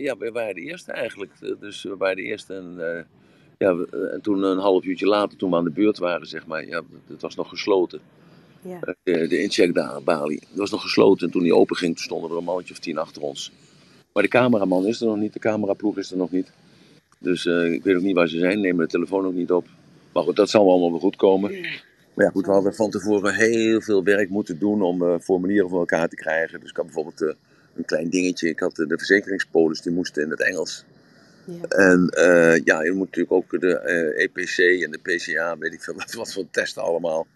Ja, wij waren de eerste eigenlijk. Dus we waren de eerste en, uh, ja, en toen een half uurtje later, toen we aan de beurt waren, zeg maar, ja, het was nog gesloten. Ja. De, de incheckbalie, dat was nog gesloten. En toen die open ging, toen stonden er een mannetje of tien achter ons. Maar de cameraman is er nog niet, de cameraploeg is er nog niet. Dus uh, ik weet ook niet waar ze zijn, nemen de telefoon ook niet op. Maar goed, dat zal allemaal wel goed komen. Maar ja, goed, we hadden van tevoren heel veel werk moeten doen om uh, formulieren voor elkaar te krijgen. Dus ik had bijvoorbeeld uh, een klein dingetje. Ik had de verzekeringspolis, die moesten in het Engels. Ja. En ja, je moet natuurlijk ook de EPC en de PCA, weet ik veel wat, wat voor testen allemaal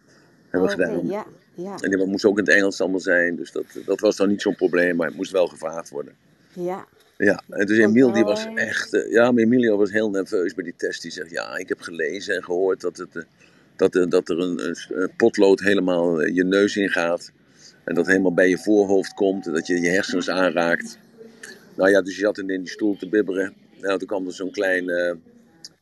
hebben oh, gedaan. Ja, ja. En die moest ook in het Engels allemaal zijn. Dus dat, dat was dan niet zo'n probleem, maar het moest wel gevraagd worden. Ja. Ja, en dus Emiel die was echt, uh, ja, maar Emilio was heel nerveus bij die test. Die zegt, ja, ik heb gelezen en gehoord dat, het, dat, dat er een, een, potlood helemaal je neus ingaat. En dat helemaal bij je voorhoofd komt en dat je je hersens aanraakt. Nou ja, dus je zat in die stoel te bibberen. Nou, toen kwam er zo'n klein,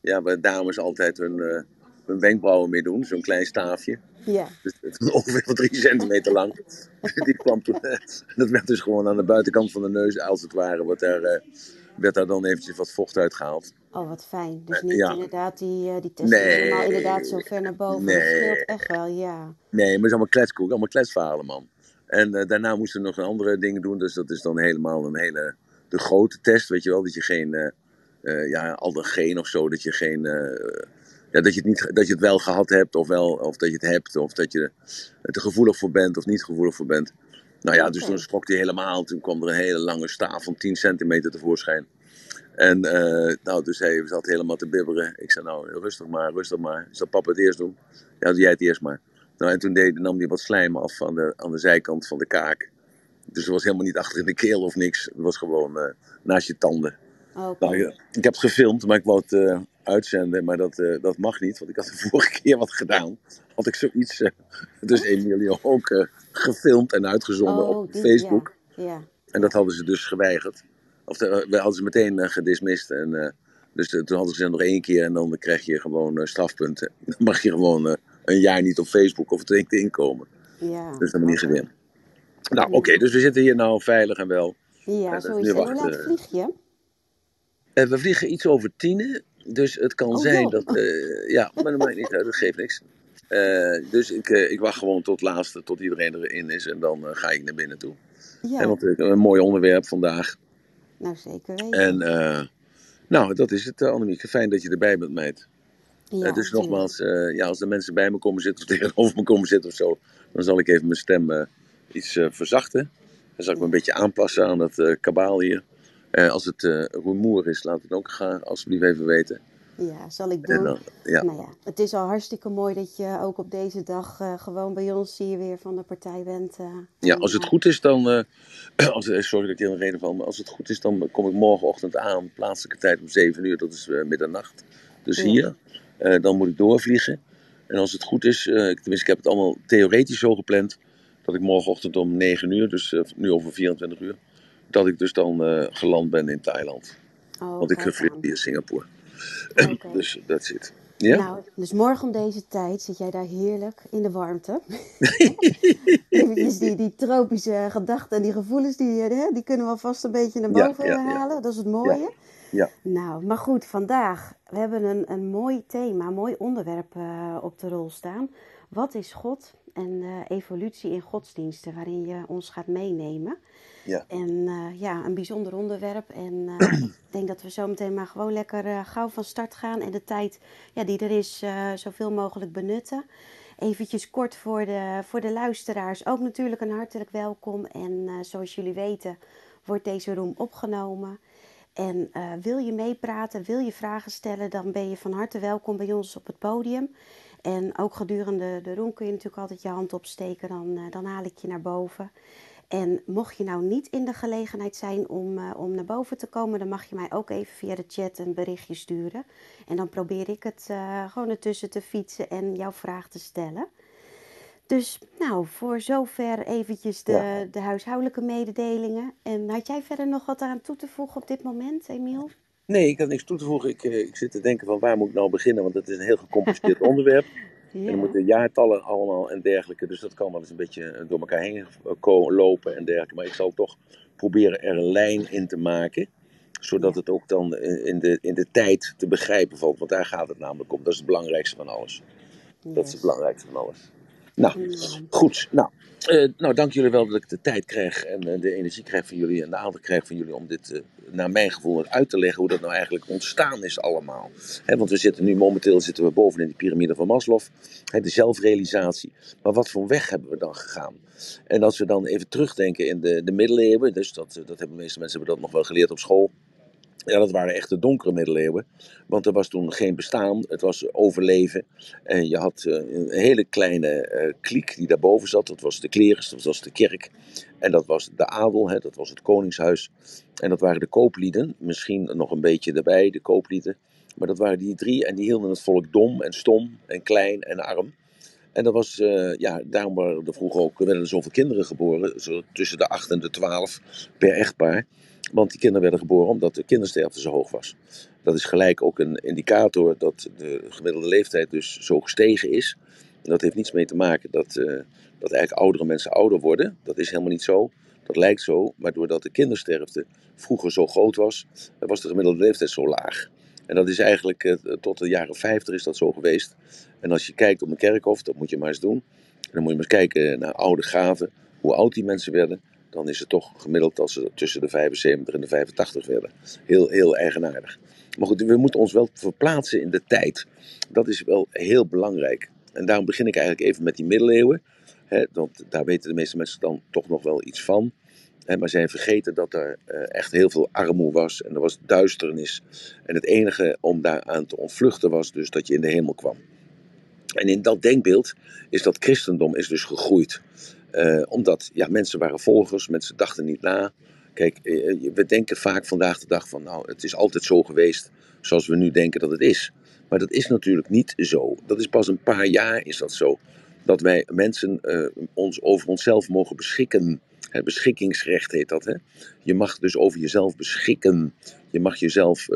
ja, waar dames altijd hun, hun wenkbrauwen mee doen, zo'n klein staafje. Ja. Dus ongeveer drie centimeter lang. Die kwam toen, dat werd dus gewoon aan de buitenkant van de neus, als het ware, wordt daar, uh, werd daar dan eventjes wat vocht uitgehaald. Oh, wat fijn. Dus niet ja. inderdaad die, uh, die testen nee, helemaal inderdaad zo ver naar boven. Nee. Dat scheelt echt wel, ja. Nee, maar het is allemaal kletskoek, allemaal kletsverhalen, man. En uh, daarna moesten we nog andere dingen doen, dus dat is dan helemaal een hele, de grote test, weet je wel, dat je geen, ja, allergeen of zo, dat je geen ja, dat, je het niet, dat je het wel gehad hebt, of, wel, of dat je het hebt, of dat je er gevoelig voor bent of niet gevoelig voor bent. Nou ja, dus toen schrok hij helemaal. Toen kwam er een hele lange staaf van 10 centimeter tevoorschijn. En uh, nou, dus hij zat helemaal te bibberen. Ik zei, nou, rustig maar, rustig maar. Zal papa het eerst doen? Ja, doe jij het eerst maar. Nou, en toen deed, nam hij wat slijm af aan de, aan de zijkant van de kaak. Dus het was helemaal niet achter in de keel of niks. Het was gewoon uh, naast je tanden. Okay. Nou, ja, ik heb het gefilmd, maar ik wou het uh, uitzenden, maar dat, uh, dat mag niet. Want ik had de vorige keer wat gedaan. Had ik zoiets, dus Emilio ook gefilmd en uitgezonden oh, op die, Facebook. Ja. ja. En dat hadden ze dus geweigerd. Of de, we hadden ze meteen gedismist. En, dus toen hadden ze nog één keer en dan krijg je gewoon strafpunten. Dan mag je gewoon een jaar niet op Facebook of het LinkedIn komen. Ja, dus dat heb ik niet gedaan. Nou, oké, okay, dus we zitten hier nou veilig en wel. Ja, zo is het. Hoe laat vlieg je? Uh, we vliegen iets over tienen, dus het kan oh, zijn joh. dat. Uh, ja, maar dat maakt niet uit, dat geeft niks. Uh, dus ik, ik wacht gewoon tot laatste, tot iedereen erin is en dan ga ik naar binnen toe. Ja. En want een mooi onderwerp vandaag. Nou, zeker weten. En nou, dat is het, Annemieke. Fijn dat je erbij bent, meid. Ja, dus nogmaals, ja, als de mensen bij me komen zitten of tegenover me komen zitten of zo, dan zal ik even mijn stem iets verzachten. Dan zal ik me een beetje aanpassen aan dat kabaal hier. Als het rumoer is, laat het ook gaan, alsjeblieft even weten. Ja, zal ik doen. Dan, ja. Nou ja, het is al hartstikke mooi dat je ook op deze dag uh, gewoon bij ons hier weer van de partij bent. ja, als het goed is dan, als, sorry dat ik hier een reden van, maar als het goed is dan kom ik morgenochtend aan, plaatselijke tijd om 7 uur, dat is middernacht. Dus ja. hier, dan moet ik doorvliegen. En als het goed is, tenminste ik heb het allemaal theoretisch zo gepland, dat ik morgenochtend om 9 uur, dus nu over 24 uur, dat ik dus dan geland ben in Thailand. Oh, Want ik vlieg via Singapore. Okay. dus dat zit. Ja? Nou, dus morgen om deze tijd zit jij daar heerlijk in de warmte. Eventjes die, die tropische gedachten en die gevoelens, die, hè, die kunnen we alvast een beetje naar boven ja, ja, halen. Dat is het mooie. Ja. Nou, maar goed, vandaag, we hebben een, een mooi thema, een mooi onderwerp uh, op de rol staan. Wat is God en uh, evolutie in godsdiensten, waarin je ons gaat meenemen. Ja. En uh, ja, een bijzonder onderwerp. En ik denk dat we zo meteen maar gewoon lekker gauw van start gaan. En de tijd ja, die er is, zoveel mogelijk benutten. Eventjes kort voor de, voor de luisteraars. Ook natuurlijk een hartelijk welkom. En zoals jullie weten wordt deze room opgenomen. En wil je meepraten, wil je vragen stellen, dan ben je van harte welkom bij ons op het podium. En ook gedurende de room kun je natuurlijk altijd je hand opsteken, dan, dan haal ik je naar boven. En mocht je nou niet in de gelegenheid zijn om, uh, om naar boven te komen, dan mag je mij ook even via de chat een berichtje sturen. En dan probeer ik het gewoon ertussen te fietsen en jouw vraag te stellen. Dus nou, voor zover eventjes de, ja. de huishoudelijke mededelingen. En had jij verder nog wat aan toe te voegen op dit moment, Emiel? Nee, ik had niks toe te voegen. Ik, uh, ik zit te denken van waar moet ik nou beginnen, want het is een heel gecompliceerd onderwerp. Ja. En er moeten jaartallen allemaal en dergelijke. Dus dat kan wel eens een beetje door elkaar heen lopen en dergelijke. Maar ik zal toch proberen er een lijn in te maken. Zodat het ook dan in de, in de tijd te begrijpen valt. Want daar gaat het namelijk om. Dat is het belangrijkste van alles. Dat is het belangrijkste van alles. Nou, mm. goed. Nou, uh, nou, dank jullie wel dat ik de tijd krijg en uh, de energie krijg van jullie en de aandacht krijg van jullie om dit, uh, naar mijn gevoel, uit te leggen hoe dat nou eigenlijk ontstaan is allemaal. He, want we zitten nu momenteel zitten we bovenin die piramide van Maslow, he, de zelfrealisatie. Maar wat voor weg hebben we dan gegaan? En als we dan even terugdenken in de, de middeleeuwen, dus dat, dat hebben de meeste mensen hebben dat nog wel geleerd op school. Ja, dat waren echt de donkere middeleeuwen. Want er was toen geen bestaan, het was overleven. En je had eh, een hele kleine uh, kliek die daarboven zat. Dat was de klerus, dat was de kerk. En dat was de adel, hè, dat was het koningshuis. En dat waren de kooplieden, misschien nog een beetje erbij, de kooplieden. Maar dat waren die drie en die hielden het volk dom en stom en klein en arm. En dat was, uh, ja, daarom waren er vroeger ook, werden er zoveel kinderen geboren, tussen de 8 en de 12 per echtpaar. Want die kinderen werden geboren omdat de kindersterfte zo hoog was. Dat is gelijk ook een indicator dat de gemiddelde leeftijd dus zo gestegen is. En dat heeft niets mee te maken dat, uh, dat eigenlijk oudere mensen ouder worden. Dat is helemaal niet zo. Dat lijkt zo, maar doordat de kindersterfte vroeger zo groot was, was de gemiddelde leeftijd zo laag. En dat is eigenlijk uh, tot de jaren 50 is dat zo geweest. En als je kijkt op een kerkhof, dat moet je maar eens doen. En dan moet je maar eens kijken naar oude graven, hoe oud die mensen werden dan is het toch gemiddeld als ze tussen de 75 en de 85 werden. Heel, heel eigenaardig. Maar goed, we moeten ons wel verplaatsen in de tijd. Dat is wel heel belangrijk. En daarom begin ik eigenlijk even met die middeleeuwen. Hè, want daar weten de meeste mensen dan toch nog wel iets van. Hè, maar zijn vergeten dat er uh, echt heel veel armoede was en er was duisternis. En het enige om daaraan te ontvluchten was dus dat je in de hemel kwam. En in dat denkbeeld is dat christendom is dus gegroeid. Uh, omdat ja, mensen waren volgers, mensen dachten niet na. Kijk, uh, we denken vaak vandaag de dag van, nou, het is altijd zo geweest zoals we nu denken dat het is. Maar dat is natuurlijk niet zo. Dat is pas een paar jaar is dat zo. Dat wij mensen ons over onszelf mogen beschikken. Beschikkingsrecht heet dat. Hè? Je mag dus over jezelf beschikken. Je mag jezelf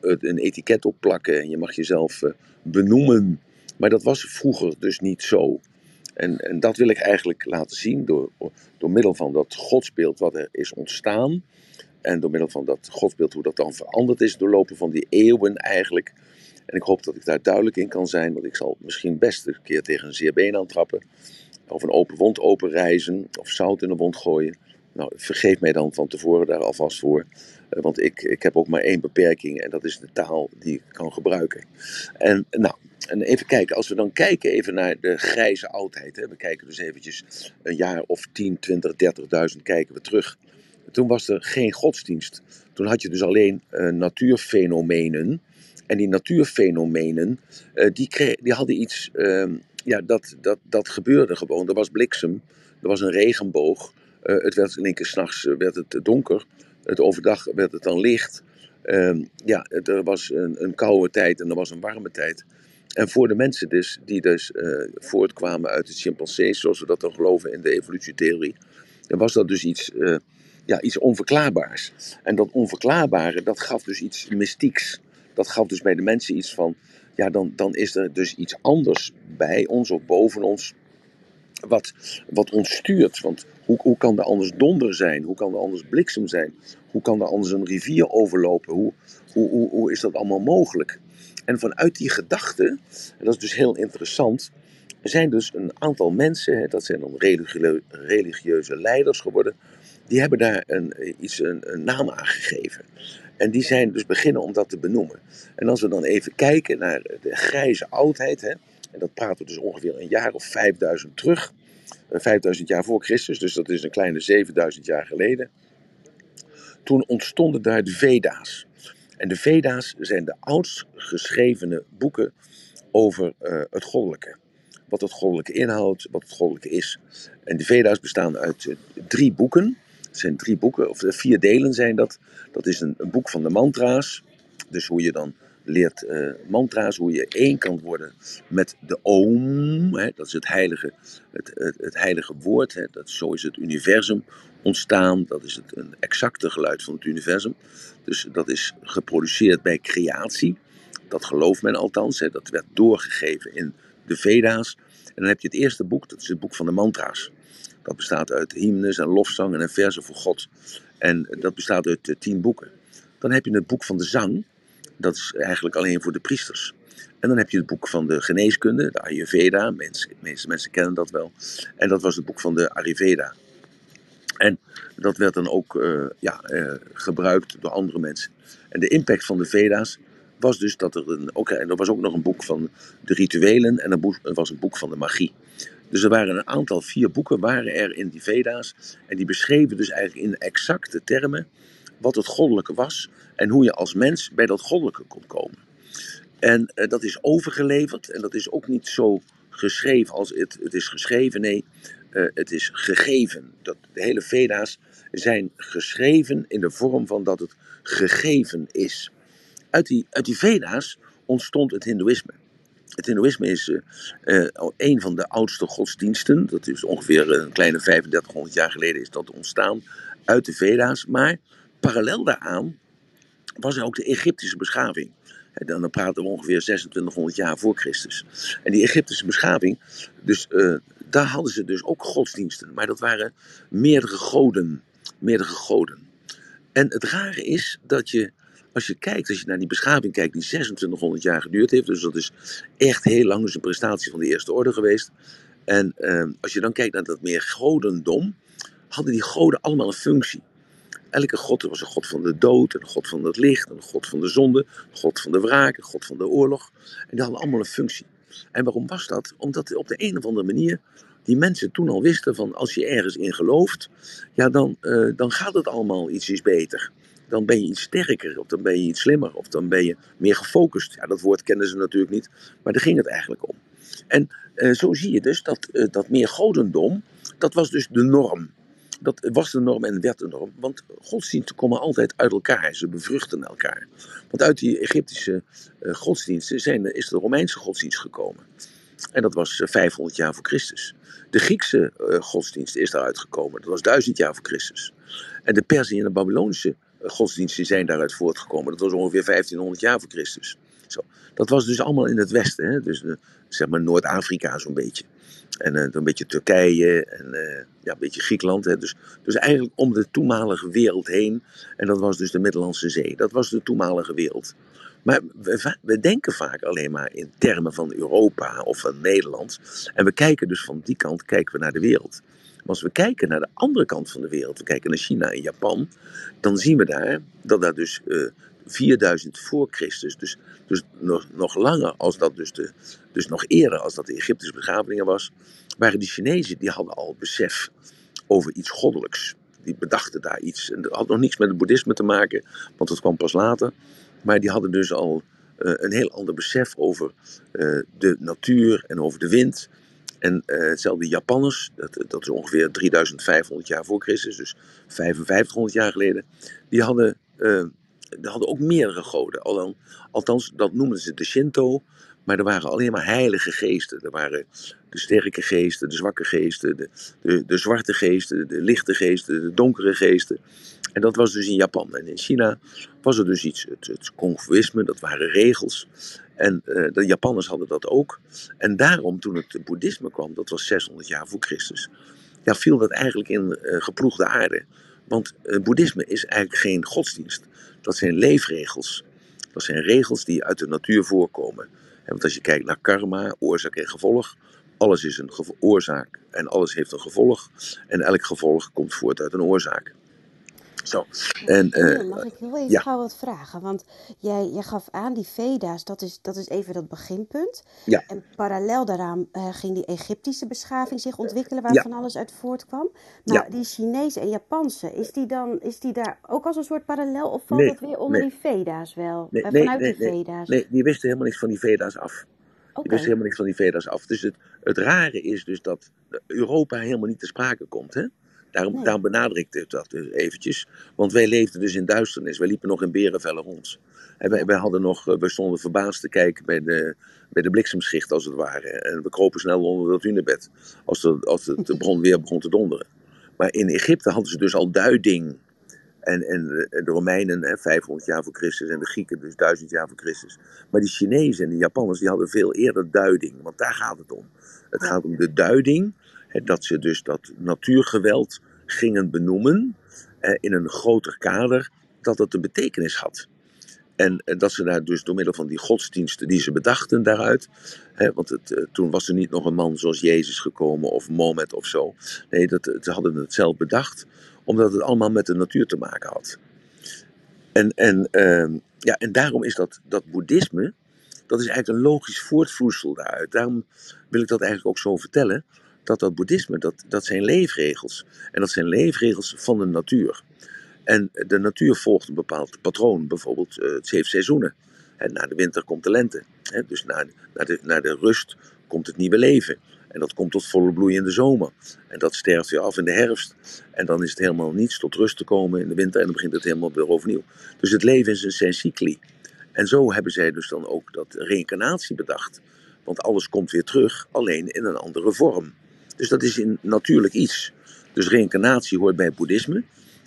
een etiket opplakken. En je mag jezelf benoemen. Maar dat was vroeger dus niet zo. En, en dat wil ik eigenlijk laten zien door, door middel van dat godsbeeld wat er is ontstaan. En door middel van dat godsbeeld hoe dat dan veranderd is doorlopen van die eeuwen eigenlijk. En ik hoop dat ik daar duidelijk in kan zijn, want ik zal misschien best een keer tegen een zeer been aantrappen. Of een open wond openreizen, of zout in de wond gooien. Nou, vergeef mij dan van tevoren daar alvast voor. Eh, want ik, ik heb ook maar één beperking en dat is de taal die ik kan gebruiken. En nou, en even kijken, als we dan kijken even naar de grijze oudheid. Hè, we kijken dus eventjes een jaar of 10, 20, 30.000 kijken we terug. Toen was er geen godsdienst. Toen had je dus alleen uh, natuurfenomenen. En die natuurfenomenen, uh, die, die hadden iets, uh, ja, dat, dat, dat gebeurde gewoon. Er was bliksem, er was een regenboog. Uh, het werd in één keer s'nachts werd het donker. Het overdag werd het dan licht. Ehm, ja, er was een, een koude tijd en er was een warme tijd. En voor de mensen dus, die dus voortkwamen uit de chimpansees, zoals we dat dan geloven in de evolutietheorie, dan was dat dus iets, ja, iets onverklaarbaars. En dat onverklaarbare, dat gaf dus iets mystieks. Dat gaf dus bij de mensen iets van, ja, dan, dan is er dus iets anders bij ons of boven ons, wat, wat ons stuurt. Want hoe, hoe kan er anders donder zijn? Hoe kan er anders bliksem zijn? Hoe kan er anders een rivier overlopen? Hoe, hoe, hoe, hoe is dat allemaal mogelijk? En vanuit die gedachte, en dat is dus heel interessant, er zijn dus een aantal mensen, dat zijn dan religieuze leiders geworden, die hebben daar een, iets, een, een naam aan gegeven. En die zijn dus beginnen om dat te benoemen. En als we dan even kijken naar de grijze oudheid, hè, en dat praten we dus ongeveer een jaar of 5000 terug, 5000 jaar voor Christus, dus dat is een kleine 7000 jaar geleden. Toen ontstonden daar de Veda's. En de Veda's zijn de oudst geschrevene boeken over uh, het goddelijke. Wat het goddelijke inhoudt, wat het goddelijke is. En de Veda's bestaan uit uh, drie boeken. Het zijn drie boeken, of vier delen zijn dat. Dat is een, boek van de mantra's. Dus hoe je dan leert mantra's, hoe je één kan worden met de Om. Hè, dat is het heilige, het, het, heilige woord. Hè, dat, zo is het universum ontstaan. Dat is het een exacte geluid van het universum. Dus dat is geproduceerd bij creatie. Dat gelooft men althans. Hè. Dat werd doorgegeven in de Veda's. En dan heb je het eerste boek, dat is het boek van de mantra's. Dat bestaat uit hymnes en lofzangen en versen voor God. En dat bestaat uit tien boeken. Dan heb je het boek van de zang. Dat is eigenlijk alleen voor de priesters. En dan heb je het boek van de geneeskunde, de Ayurveda. De meeste mensen kennen dat wel. En dat was het boek van de Ayurveda. En dat werd dan ook uh, ja, uh, gebruikt door andere mensen. En de impact van de Veda's was dus dat er een. En er was ook nog een boek van de rituelen en er was een boek van de magie. Dus er waren een aantal, vier boeken waren er in die Veda's. En die beschreven dus eigenlijk in exacte termen wat het goddelijke was. En hoe je als mens bij dat goddelijke kon komen. En uh, dat is overgeleverd en dat is ook niet zo geschreven als het, het is geschreven. Nee, uh, het is gegeven. Dat, de hele Veda's zijn geschreven in de vorm van dat het gegeven is. Uit die, uit die Veda's ontstond het Hindoeïsme. Het Hindoeïsme is uh, een van de oudste godsdiensten. Dat is ongeveer een kleine 3500 jaar geleden is dat ontstaan uit de Veda's. Maar parallel daaraan was er ook de Egyptische beschaving. Dan praten we ongeveer 2600 jaar voor Christus. En die Egyptische beschaving, dus, uh, daar hadden ze dus ook godsdiensten. Maar dat waren meerdere goden. Meerdere goden. En het rare is dat je, als je kijkt, als je naar die beschaving kijkt, die 2600 jaar geduurd heeft. Dus dat is echt heel lang, dus een prestatie van de eerste orde geweest. En uh, als je dan kijkt naar dat meer godendom, hadden die goden allemaal een functie. Elke god was een god van de dood, een god van het licht, een god van de zonde, een god van de wraak, een god van de oorlog. En die hadden allemaal een functie. En waarom was dat? Omdat op de een of andere manier die mensen toen al wisten van als je ergens in gelooft, ja dan, uh, dan gaat het allemaal iets, beter. Dan ben je iets sterker, of dan ben je iets slimmer, of dan ben je meer gefocust. Ja, dat woord kennen ze natuurlijk niet, maar daar ging het eigenlijk om. En uh, zo zie je dus dat, uh, dat meer godendom, dat was dus de norm dat was de norm en werd de norm. Want godsdiensten komen altijd uit elkaar. Ze bevruchten elkaar. Want uit die Egyptische uh, godsdiensten zijn, is de Romeinse godsdienst gekomen. En dat was uh, 500 jaar voor Christus. De Griekse uh, godsdienst is daaruit gekomen. Dat was 1000 jaar voor Christus. En de Persische en de Babylonische godsdiensten zijn daaruit voortgekomen. Dat was ongeveer 1500 jaar voor Christus. Zo. Dat was dus allemaal in het Westen. Hè? Dus zeg maar Noord-Afrika zo'n beetje. En een beetje Turkije en ja, een beetje Griekenland. Hè. Dus, dus eigenlijk om de toenmalige wereld heen. En dat was dus de Middellandse Zee. Dat was de toenmalige wereld. Maar we, denken vaak alleen maar in termen van Europa of van Nederland. En we kijken dus van die kant kijken we naar de wereld. Maar als we kijken naar de andere kant van de wereld, we kijken naar China en Japan, dan zien we daar dat daar dus uh, 4000 voor Christus, dus, dus nog, nog langer als dat dus, de, dus nog eerder als dat de Egyptische begrafeningen was, waren die Chinezen, die hadden al besef over iets goddelijks. Die bedachten daar iets. En dat had nog niets met het boeddhisme te maken, want dat kwam pas later. Maar die hadden dus al uh, een heel ander besef over uh, de natuur en over de wind. En uh, hetzelfde Japanners, dat, dat is ongeveer 3500 jaar voor Christus, dus 5500 jaar geleden, die hadden die hadden ook meerdere goden. Althans, dat noemden ze de Shinto. Maar er waren alleen maar heilige geesten. Er waren de sterke geesten, de zwakke geesten, de, de, de zwarte geesten, de lichte geesten, de donkere geesten. En dat was dus in Japan. En in China was er dus iets, het, het dat waren regels. En uh, de Japanners hadden dat ook. En daarom, toen het boeddhisme kwam, dat was 600 jaar voor Christus, ja, viel dat eigenlijk in uh, geploegde aarde. Want uh, boeddhisme is eigenlijk geen godsdienst. Dat zijn leefregels. Dat zijn regels die uit de natuur voorkomen. Want als je kijkt naar karma, oorzaak en gevolg, alles is een oorzaak en alles heeft een gevolg. En elk gevolg komt voort uit een oorzaak. Zo. En, uh, Mag ik heel even ja. gauw wat vragen? Want jij, jij gaf aan, die Veda's, dat is, dat is even dat beginpunt. Ja. En parallel daaraan uh, ging die Egyptische beschaving zich ontwikkelen, waar ja. van alles uit voortkwam. Maar ja. die Chinese en Japanse, is die, dan, is die daar ook als een soort parallel? Of valt nee, dat weer onder nee. die Veda's wel? Nee, nee, vanuit die Veda's? Nee, die wisten helemaal niks van die Veda's af. Okay. Die wisten helemaal niks van die Veda's af. Dus het, het rare is dus dat Europa helemaal niet te sprake komt, hè? Daarom, Nee. daarom benadrukte ik dat dus eventjes. Want wij leefden dus in duisternis. Wij liepen nog in berenvellen rond. En wij, wij, hadden nog, eh, wij stonden verbaasd te kijken bij de, bij de bliksemschicht als het ware. En we kropen snel onder dat hunebed als de, als de bron weer begon te donderen. Maar in Egypte hadden ze dus al duiding. En, en de, de Romeinen hè, 500 jaar voor Christus en de Grieken dus 1000 jaar voor Christus. Maar die Chinezen en de Japanners die hadden veel eerder duiding. Want daar gaat het om. Het gaat om de duiding. Dat ze dus dat natuurgeweld gingen benoemen eh, in een groter kader dat het een betekenis had. En eh, dat ze daar dus door middel van die godsdiensten die ze bedachten daaruit. Hè, want het, eh, toen was er niet nog een man zoals Jezus gekomen of Mohammed of zo. Nee, dat, ze hadden het zelf bedacht, omdat het allemaal met de natuur te maken had. En, en, uh, ja, en daarom is dat, dat boeddhisme, dat is eigenlijk een logisch voortvloeisel daaruit. Daarom wil ik dat eigenlijk ook zo vertellen. Dat dat boeddhisme, dat, dat zijn leefregels. En dat zijn leefregels van de natuur. En de natuur volgt een bepaald patroon, bijvoorbeeld uh, het zeven seizoenen. En na de winter komt de lente. Dus na, na, de, de rust komt het nieuwe leven. En dat komt tot volle bloei in de zomer. En dat sterft weer af in de herfst. En dan is het helemaal niets tot rust te komen in de winter. En dan begint het helemaal weer overnieuw. Dus het leven is een zijn cycli. En zo hebben zij dus dan ook dat reïncarnatie bedacht. Want alles komt weer terug, alleen in een andere vorm. Dus dat is een natuurlijk iets. Dus reïncarnatie hoort bij boeddhisme.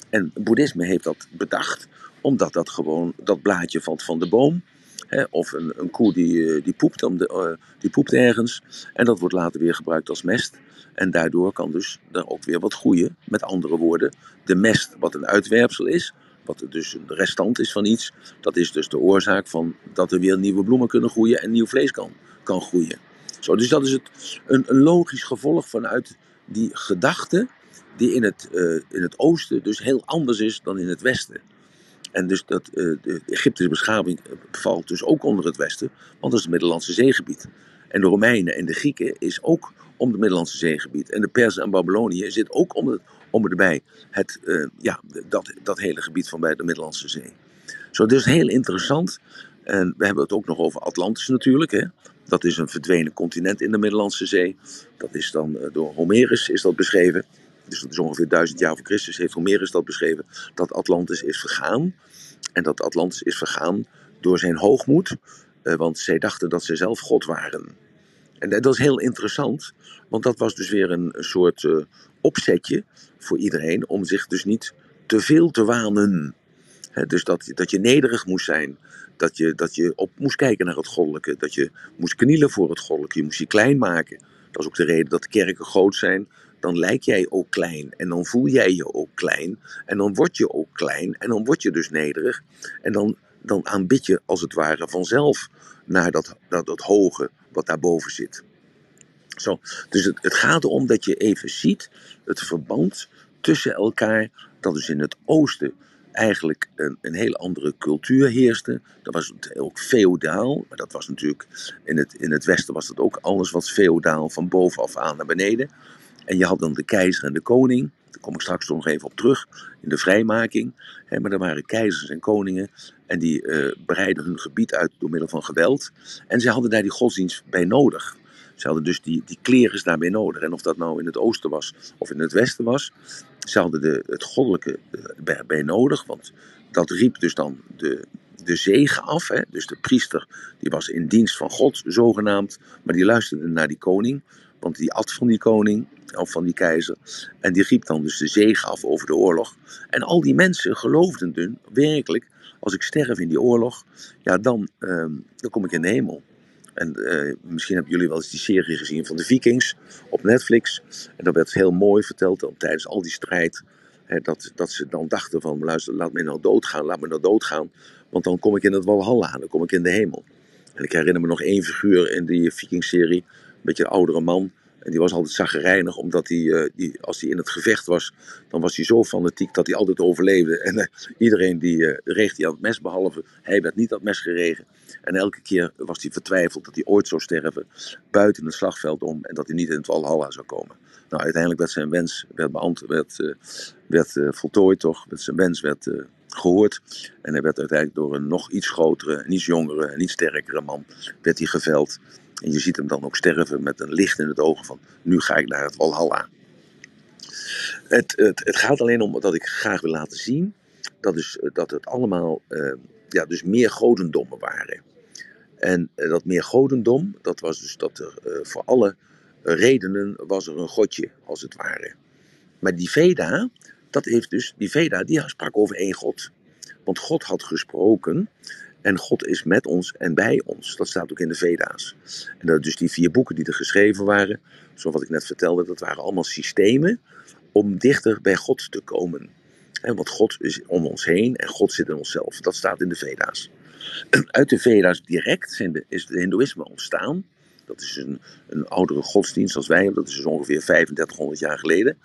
En boeddhisme heeft dat bedacht, omdat dat gewoon, dat blaadje valt van de boom. Hè, of een, een koe die, eh, die, poept om de, uh, die poept ergens. En dat wordt later weer gebruikt als mest. En daardoor kan dus er ook weer wat groeien. Met andere woorden, de mest wat een uitwerpsel is, wat dus een restant is van iets, dat is dus de oorzaak van dat er weer nieuwe bloemen kunnen groeien en nieuw vlees kan, kan groeien. Zo, dus dat is het, een, een logisch gevolg vanuit die gedachte die in het, uh, in het oosten dus heel anders is dan in het westen. En dus dat, uh, de Egyptische beschaving valt dus ook onder het westen, want dat is het Middellandse zeegebied. En de Romeinen en de Grieken is ook om het Middellandse zeegebied. En de Persen en Babylonië zit ook om, het, het, ja, dat, dat hele gebied van bij de Middellandse Zee. Zo, dus heel interessant. En we hebben het ook nog over Atlantis natuurlijk. Hè. Dat is een verdwenen continent in de Middellandse Zee. Dat is dan door Homerus is dat beschreven dus dat is ongeveer duizend jaar voor Christus, heeft Homerus dat beschreven, dat Atlantis is vergaan. En dat Atlantis is vergaan door zijn hoogmoed, eh, want zij dachten dat ze zelf God waren. En dat is heel interessant, want dat was dus weer een, soort uh, opzetje voor iedereen om zich dus niet te veel te wanen. Dus dat, dat je nederig moest zijn, dat je, dat je op moest kijken naar het goddelijke, dat je moest knielen voor het goddelijke, je moest je klein maken. Dat is ook de reden dat de kerken groot zijn, dan lijk jij ook klein. En dan voel jij je ook klein. En dan word je ook klein. En dan word je dus nederig. En dan, dan aanbid je als het ware vanzelf naar dat, dat, dat hoge wat daarboven zit. Zo, dus het, het gaat erom dat je even ziet het verband tussen elkaar. Dat is in het oosten eigenlijk een, een hele andere cultuur heerste. Dat was ook feodaal, maar dat was natuurlijk in het, in het westen was dat ook alles wat feodaal van bovenaf aan naar beneden. En je had dan de keizer en de koning. Daar kom ik straks nog even op terug in de vrijmaking. maar er waren keizers en koningen en die uh, breidden hun gebied uit door middel van geweld. En ze hadden daar die godsdienst bij nodig. Ze hadden dus die, die klerens daarbij nodig. En of dat nou in het oosten was of in het westen was, ze hadden de, het goddelijke bij, bij nodig. Want dat riep dus dan de, de zegen af. Hè? Dus de priester die was in dienst van God, zogenaamd. Maar die luisterde naar die koning. Want die at van die koning, of van die keizer. En die riep dan dus de zegen af over de oorlog. En al die mensen geloofden dus werkelijk, als ik sterf in die oorlog, ja, dan, uh, dan kom ik in de hemel. En uh, misschien hebben jullie wel eens die serie gezien van de Vikings op Netflix. En dat werd heel mooi verteld dan, tijdens al die strijd. Hè, dat, dat ze dan dachten van, luister, laat me nou doodgaan, laat me nou doodgaan. Want dan kom ik in het Walhalla, dan kom ik in de hemel. En ik herinner me nog één figuur in die Viking-serie beetje een oudere man. En die was altijd zaggerijnig, omdat hij, uh, die, als hij in het gevecht was, dan was hij zo fanatiek dat hij altijd overleefde. En uh, iedereen die uh, reeg hij aan het mes, behalve hij werd niet aan het mes geregen. En elke keer was hij vertwijfeld dat hij ooit zou sterven buiten het slagveld om en dat hij niet in het Valhalla zou komen. Nou, uiteindelijk werd zijn wens werd beantwoord, werd, werd voltooid, toch? Zijn wens werd gehoord. En hij werd uiteindelijk door een nog iets grotere, iets jongere en iets sterkere man werd hij geveld. En je ziet hem dan ook sterven met een licht in het ogen van nu ga ik naar het Walhalla. Het, het, het gaat alleen om dat ik graag wil laten zien dat, dus, dat het allemaal uh, ja, dus meer godendommen waren. En uh, dat meer godendom, dat was dus dat er voor alle redenen was er een godje, als het ware. Maar die Veda, dat heeft dus, die Veda, die sprak over één God. Want God had gesproken en God is met ons en bij ons. Dat staat ook in de Veda's. En dat dus die vier boeken die er geschreven waren, zoals wat ik net vertelde, dat waren allemaal systemen om dichter bij God te komen. want God is om ons heen en God zit in onszelf. Dat staat in de Veda's. Uit de Veda's direct is het Hindoeïsme ontstaan. Dat is een, een oudere godsdienst als wij. Dat is dus ongeveer 3500 jaar geleden.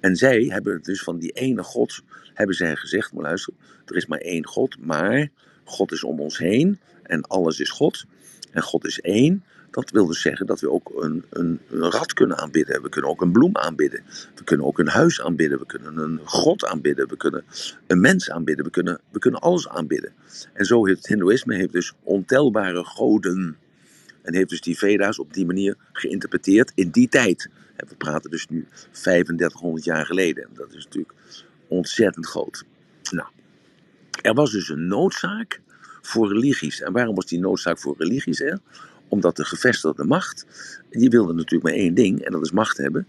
En zij hebben dus van die ene God, hebben zij gezegd, maar luister, er is maar één God, maar God is om ons heen en alles is God. En God is één. Dat wil dus zeggen dat we ook een, een, een rat kunnen aanbidden. We kunnen ook een bloem aanbidden. We kunnen ook een huis aanbidden. We kunnen een god aanbidden. We kunnen een mens aanbidden. We kunnen, we kunnen alles aanbidden. En zo heeft het Hindoeïsme heeft dus ontelbare goden. En heeft dus die Veda's op die manier geïnterpreteerd in die tijd. En we praten dus nu 3500 jaar geleden. Dat is natuurlijk ontzettend groot. Nou, er was dus een noodzaak voor religies. En waarom was die noodzaak voor religies? Hè? Omdat de gevestigde macht, die wilde natuurlijk maar één ding, en dat is macht hebben.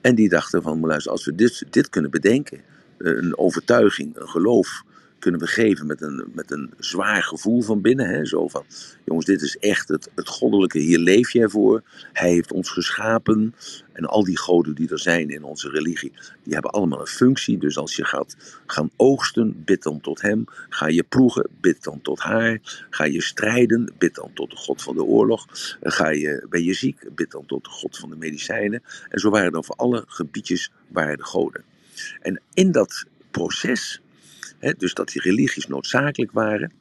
En die dachten van, luister, als we dit, dit kunnen bedenken, eh, een overtuiging, een geloof, kunnen we geven met een, met een zwaar gevoel van binnen. Hè? Zo van, jongens, dit is echt het, het goddelijke, hier leef jij voor. Hij heeft ons geschapen. En al die goden die er zijn in onze religie, die hebben allemaal een functie. Dus als je gaat gaan oogsten, bid dan tot hem. Ga je ploegen, bid dan tot haar. Ga je strijden, bid dan tot de god van de oorlog. Ga je, ben je ziek, bid dan tot de god van de medicijnen. En zo waren er voor alle gebiedjes waren de goden. En in dat proces dus dat die religies noodzakelijk waren.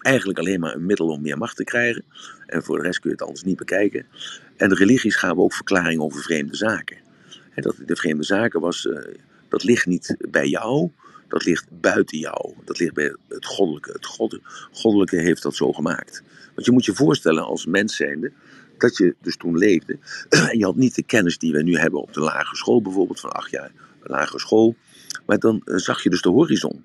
Eigenlijk alleen maar een middel om meer macht te krijgen. En voor de rest kun je het anders niet bekijken. En de religies gaven ook verklaring over vreemde zaken. dat de vreemde zaken was, uh, dat ligt niet bij jou, dat ligt buiten jou. Dat ligt bij het goddelijke. Het goddelijke heeft dat zo gemaakt. Want je moet je voorstellen als mens zijnde, dat je dus toen leefde. En je had niet de kennis die we nu hebben op de lagere school bijvoorbeeld, van acht jaar lagere school. Maar dan eh, zag je dus de horizon.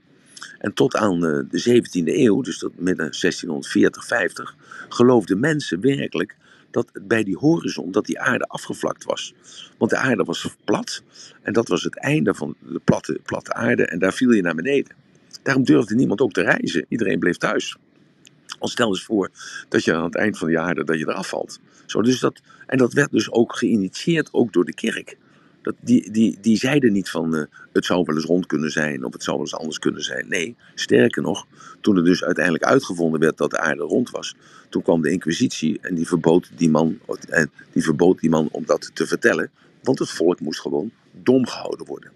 En tot aan eh, de 17e eeuw, dus tot midden 1640, 50, geloofden mensen werkelijk dat bij die horizon, dat die aarde afgevlakt was. Want de aarde was plat en dat was het einde van de platte, platte aarde en daar viel je naar beneden. Daarom durfde niemand ook te reizen. Iedereen bleef thuis. Al stel eens voor dat je aan het eind van de aarde dat je eraf valt. Zo, dus dat, en dat werd dus ook geïnitieerd ook door de kerk. Die, die, die zeiden niet van uh, het zou wel eens rond kunnen zijn of het zou wel eens anders kunnen zijn. Nee, sterker nog, toen er dus uiteindelijk uitgevonden werd dat de aarde rond was, toen kwam de inquisitie en die verbood die man, uh, die verbood die man om dat te vertellen, want het volk moest gewoon dom gehouden worden.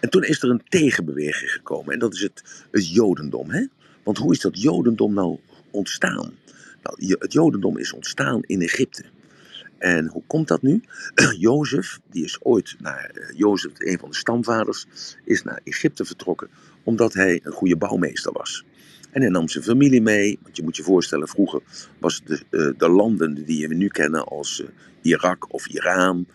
En toen is er een tegenbeweging gekomen en dat is het, het Jodendom. Hè? Want hoe is dat Jodendom nou ontstaan? Nou, het Jodendom is ontstaan in Egypte. En hoe komt dat nu? Jozef, die is ooit naar, uh, Jozef, een van de stamvaders, is naar Egypte vertrokken omdat hij een goede bouwmeester was. En hij nam zijn familie mee, want je moet je voorstellen, vroeger was de, uh, de landen die we nu kennen als uh, Irak of Iran,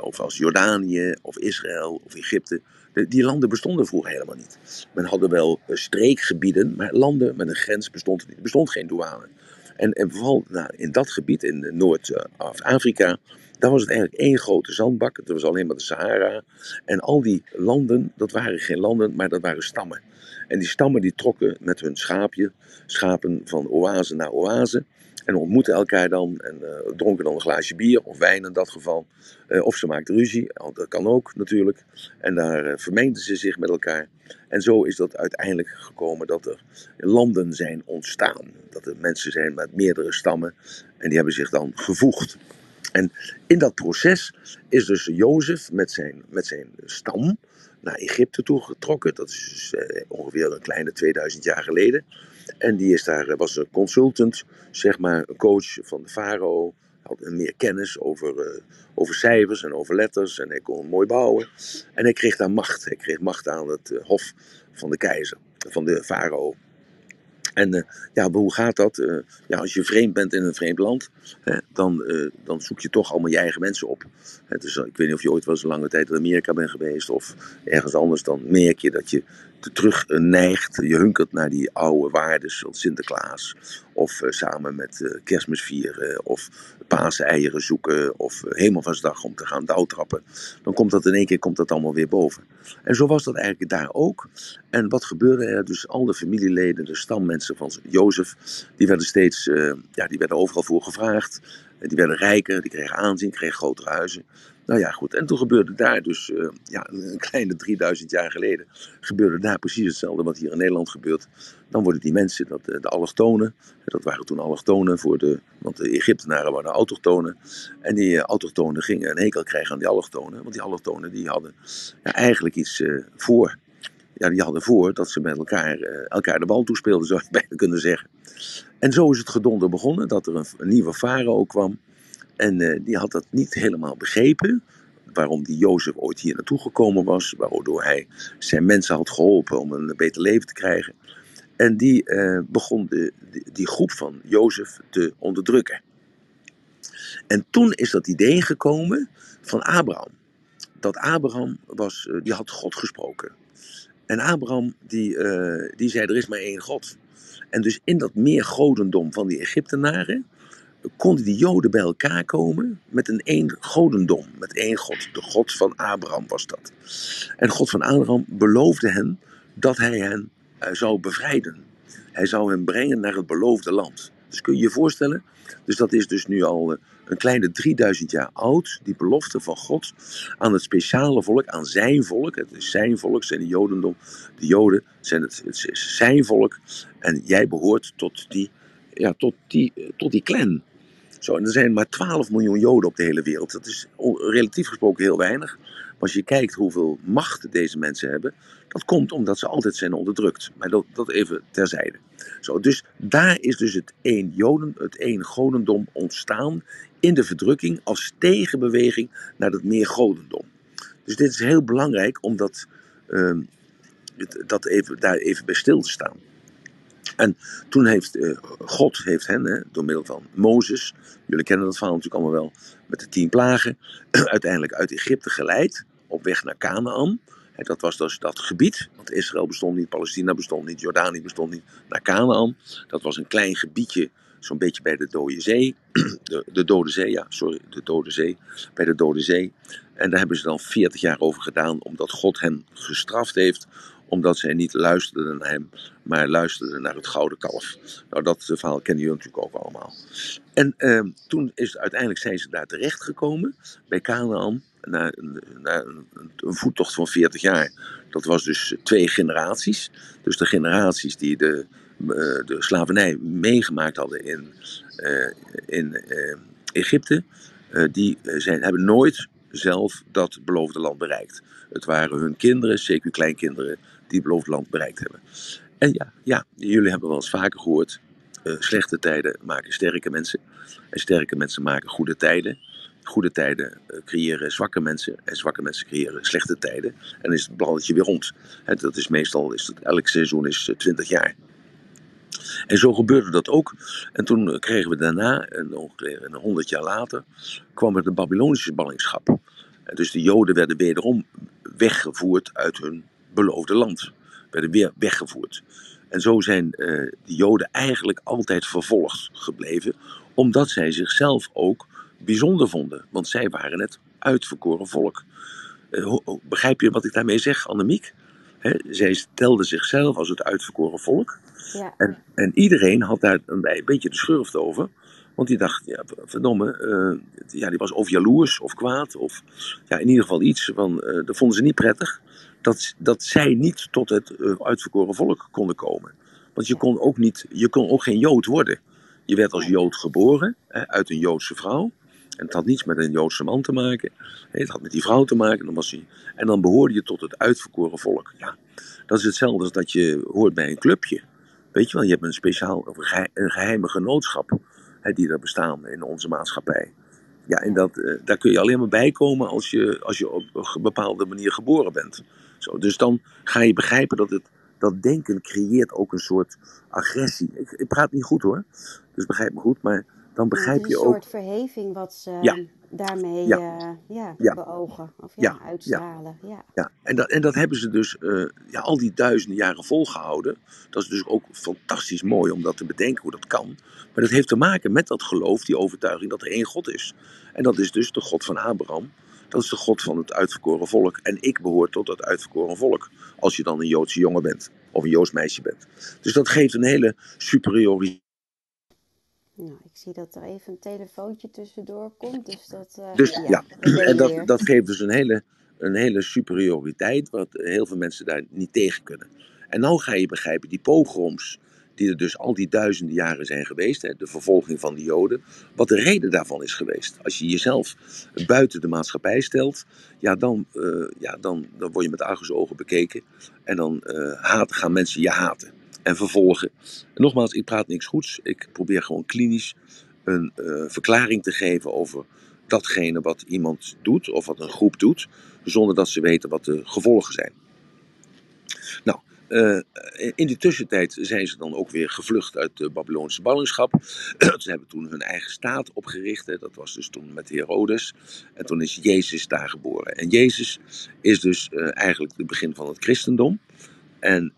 of als Jordanië of Israël of Egypte, die landen bestonden vroeger helemaal niet. Men hadden wel streekgebieden, maar landen met een grens bestond niet. Er bestond geen douane. En, en vooral nou, in dat gebied, in Noord-Afrika, daar was het eigenlijk één grote zandbak. Dat was alleen maar de Sahara. En al die landen, dat waren geen landen, maar dat waren stammen. En die stammen die trokken met hun schaapje, schapen van oase naar oase. En ontmoetten elkaar dan en uh, dronken dan een glaasje bier of wijn in dat geval. Uh, of ze maakten ruzie, dat kan ook natuurlijk. En daar uh, vermengden ze zich met elkaar. En zo is dat uiteindelijk gekomen dat er landen zijn ontstaan. Dat er mensen zijn met meerdere stammen en die hebben zich dan gevoegd. En in dat proces is dus Jozef met zijn, met zijn stam naar Egypte toegetrokken. Dat is dus, ongeveer een kleine 2000 jaar geleden. En die is daar, was een consultant, zeg maar, een coach van de farao. Had meer kennis over, uh, over cijfers en over letters. En hij kon mooi bouwen. En hij kreeg daar macht. Hij kreeg macht aan het uh, hof van de keizer, van de farao. En ja, hoe gaat dat? Ja, als je vreemd bent in een vreemd land, hè, dan, dan zoek je toch allemaal je eigen mensen op. Hè, dus ik weet niet of je ooit wel eens een lange tijd in Amerika bent geweest of ergens anders. Dan merk je dat je terug neigt. Je hunkert naar die oude waarden zoals Sinterklaas. Of samen met kerstmis vieren. Of paaseieren zoeken. Of hemelvaartsdag om te gaan douwtrappen. Dan komt dat in één keer komt dat allemaal weer boven. En zo was dat eigenlijk daar ook. En wat gebeurde er? Dus al de familieleden, de stammensen van Jozef, die werden steeds, uh, ja, die werden overal voor gevraagd. Die werden rijker, die kregen aanzien, kregen grotere huizen. Nou ja, goed. En toen gebeurde daar dus, uh, ja, een kleine 3000 jaar geleden, gebeurde daar precies hetzelfde wat hier in Nederland gebeurt. Dan worden die mensen, dat, de allochtonen, dat waren toen allochtonen voor de, want de Egyptenaren waren autochtonen. En die autochtonen gingen een hekel krijgen aan die allochtonen, want die allochtonen die hadden ja, eigenlijk iets voor ja, die hadden voor dat ze met elkaar, elkaar de bal toespeelden, zou je bijna kunnen zeggen. En zo is het gedonder begonnen, dat er een, een nieuwe farao kwam. En uh, die had dat niet helemaal begrepen, waarom die Jozef ooit hier naartoe gekomen was, waardoor hij zijn mensen had geholpen om een beter leven te krijgen. En die uh, begon de, die, groep van Jozef te onderdrukken. En toen is dat idee gekomen van Abraham. Dat Abraham was, die had God gesproken. En Abraham die, die zei, er is maar één God. En dus in dat meer godendom van die Egyptenaren konden die Joden bij elkaar komen met een één godendom, met één God. De God van Abraham was dat. En God van Abraham beloofde hen dat hij hen uh, zou bevrijden. Hij zou hen brengen naar het beloofde land. Dus kun je je voorstellen, dus dat is dus nu al uh, een kleine 3000 jaar oud, die belofte van God aan het speciale volk, aan zijn volk. Het is zijn volk, zijn de Jodendom. De Joden zijn het, is zijn volk. En jij behoort tot die, ja, tot die, tot die clan. En er zijn maar 12 miljoen Joden op de hele wereld. Dat is relatief gesproken heel weinig. Maar als je kijkt hoeveel macht deze mensen hebben, dat komt omdat ze altijd zijn onderdrukt. Maar dat, dat even terzijde. Zo, dus daar is dus het één Joden, het één Godendom ontstaan in de verdrukking als tegenbeweging naar het meer Godendom. Dus dit is heel belangrijk om dat, uh, dat even, daar even bij stil te staan. En toen heeft uh, God heeft hen, hè, door middel van Mozes, jullie kennen dat verhaal natuurlijk allemaal wel, met de tien plagen, uiteindelijk uit Egypte geleid, op weg naar Canaan. Dat was dus dat gebied, want Israël bestond niet, Palestina bestond niet, Jordanië bestond niet, naar Canaan. Dat was een klein gebiedje, zo'n beetje bij de Dode Zee. De, de Dode Zee, ja, sorry, de Dode Zee. Bij de Dode Zee. En daar hebben ze dan 40 jaar over gedaan, omdat God hen gestraft heeft omdat zij niet luisterden naar hem, maar luisterden naar het gouden kalf. Nou, dat verhaal kennen jullie natuurlijk ook allemaal. En eh, toen is uiteindelijk zijn ze daar terechtgekomen, bij Canaan, na, een, een, voettocht van 40 jaar. Dat was dus twee generaties. Dus de generaties die de, de slavernij meegemaakt hadden in, uh, in Egypte, die zijn, hebben nooit zelf dat beloofde land bereikt. Het waren hun kinderen, zeker kleinkinderen, die het beloofde land bereikt hebben. En ja, ja jullie hebben wel eens vaker gehoord, slechte tijden maken sterke mensen. En sterke mensen maken goede tijden. Goede tijden creëren zwakke mensen en zwakke mensen creëren slechte tijden. En dan is het balletje weer rond. En dat is meestal, is het, elk seizoen is 20 jaar. En zo gebeurde dat ook. En toen kregen we daarna, ongeveer een honderd jaar later, kwam er de Babylonische ballingschap. En dus de Joden werden wederom weggevoerd uit hun beloofde land. Werden weer weggevoerd. En zo zijn uh, de Joden eigenlijk altijd vervolgd gebleven, omdat zij zichzelf ook bijzonder vonden. Want zij waren het uitverkoren volk. Uh, begrijp je wat ik daarmee zeg, Annemiek? He, zij stelden zichzelf als het uitverkoren volk. Ja. En, en, iedereen had daar een, beetje de schurft over. Want die dacht, ja, verdomme, uh, ja, die was of jaloers of kwaad. Of ja, in ieder geval iets van, dat vonden ze niet prettig. Dat, dat zij niet tot het uh, uitverkoren volk konden komen. Want je kon ook, niet, je kon ook geen Jood worden. Je werd als Jood geboren, hè, uit een Joodse vrouw. En het had niets met een Joodse man te maken. Het had met die vrouw te maken. Dan hij, en dan behoorde je tot het uitverkoren volk. Ja, dat is hetzelfde als dat je hoort bij een clubje. Weet je wel, je hebt een speciaal, een geheime genootschap hè, die er bestaan in onze maatschappij. Ja, en dat, uh, daar kun je alleen maar bij komen als je, als je op een bepaalde manier geboren bent. Zo, dus dan ga je begrijpen dat het, dat denken creëert ook een soort agressie. Ik, ik praat niet goed hoor, dus begrijp me goed, maar dan begrijp je ook... Een soort verheving wat ze ja. daarmee ja. Uh, ja, ja. beogen of ja, uitstralen. Ja. Ja. En, dat, en dat hebben ze dus uh, ja, al die duizenden jaren volgehouden. Dat is dus ook fantastisch mooi om dat te bedenken hoe dat kan. Maar dat heeft te maken met dat geloof, die overtuiging dat er één God is. En dat is dus de God van Abraham. Dat is de God van het uitverkoren volk. En ik behoor tot dat uitverkoren volk. Als je dan een Joodse jongen bent. Of een Joods meisje bent. Dus dat geeft een hele superioriteit Nou, ik zie dat er even een telefoontje tussendoor komt. Dus dat. Uh, dus ja, en dat, dat geeft dus een hele, een hele superioriteit, wat heel veel mensen daar niet tegen kunnen. En nou ga je begrijpen, die pogroms, die er dus al die duizenden jaren zijn geweest, hè, de vervolging van de Joden, wat de reden daarvan is geweest. Als je jezelf buiten de maatschappij stelt, ja, dan, uh, ja, dan, dan word je met argusogen bekeken en dan uh, gaan mensen je haten en vervolgen. En nogmaals, ik praat niks goeds, ik probeer gewoon klinisch een uh, verklaring te geven over datgene wat iemand doet of wat een groep doet, zonder dat ze weten wat de gevolgen zijn. Nou, uh, in die tussentijd zijn ze dan ook weer gevlucht uit de Babylonische ballingschap. ze hebben toen hun eigen staat opgericht. Hè. Dat was dus toen met Herodes. En toen is Jezus daar geboren. En Jezus is dus uh, eigenlijk het begin van het christendom. En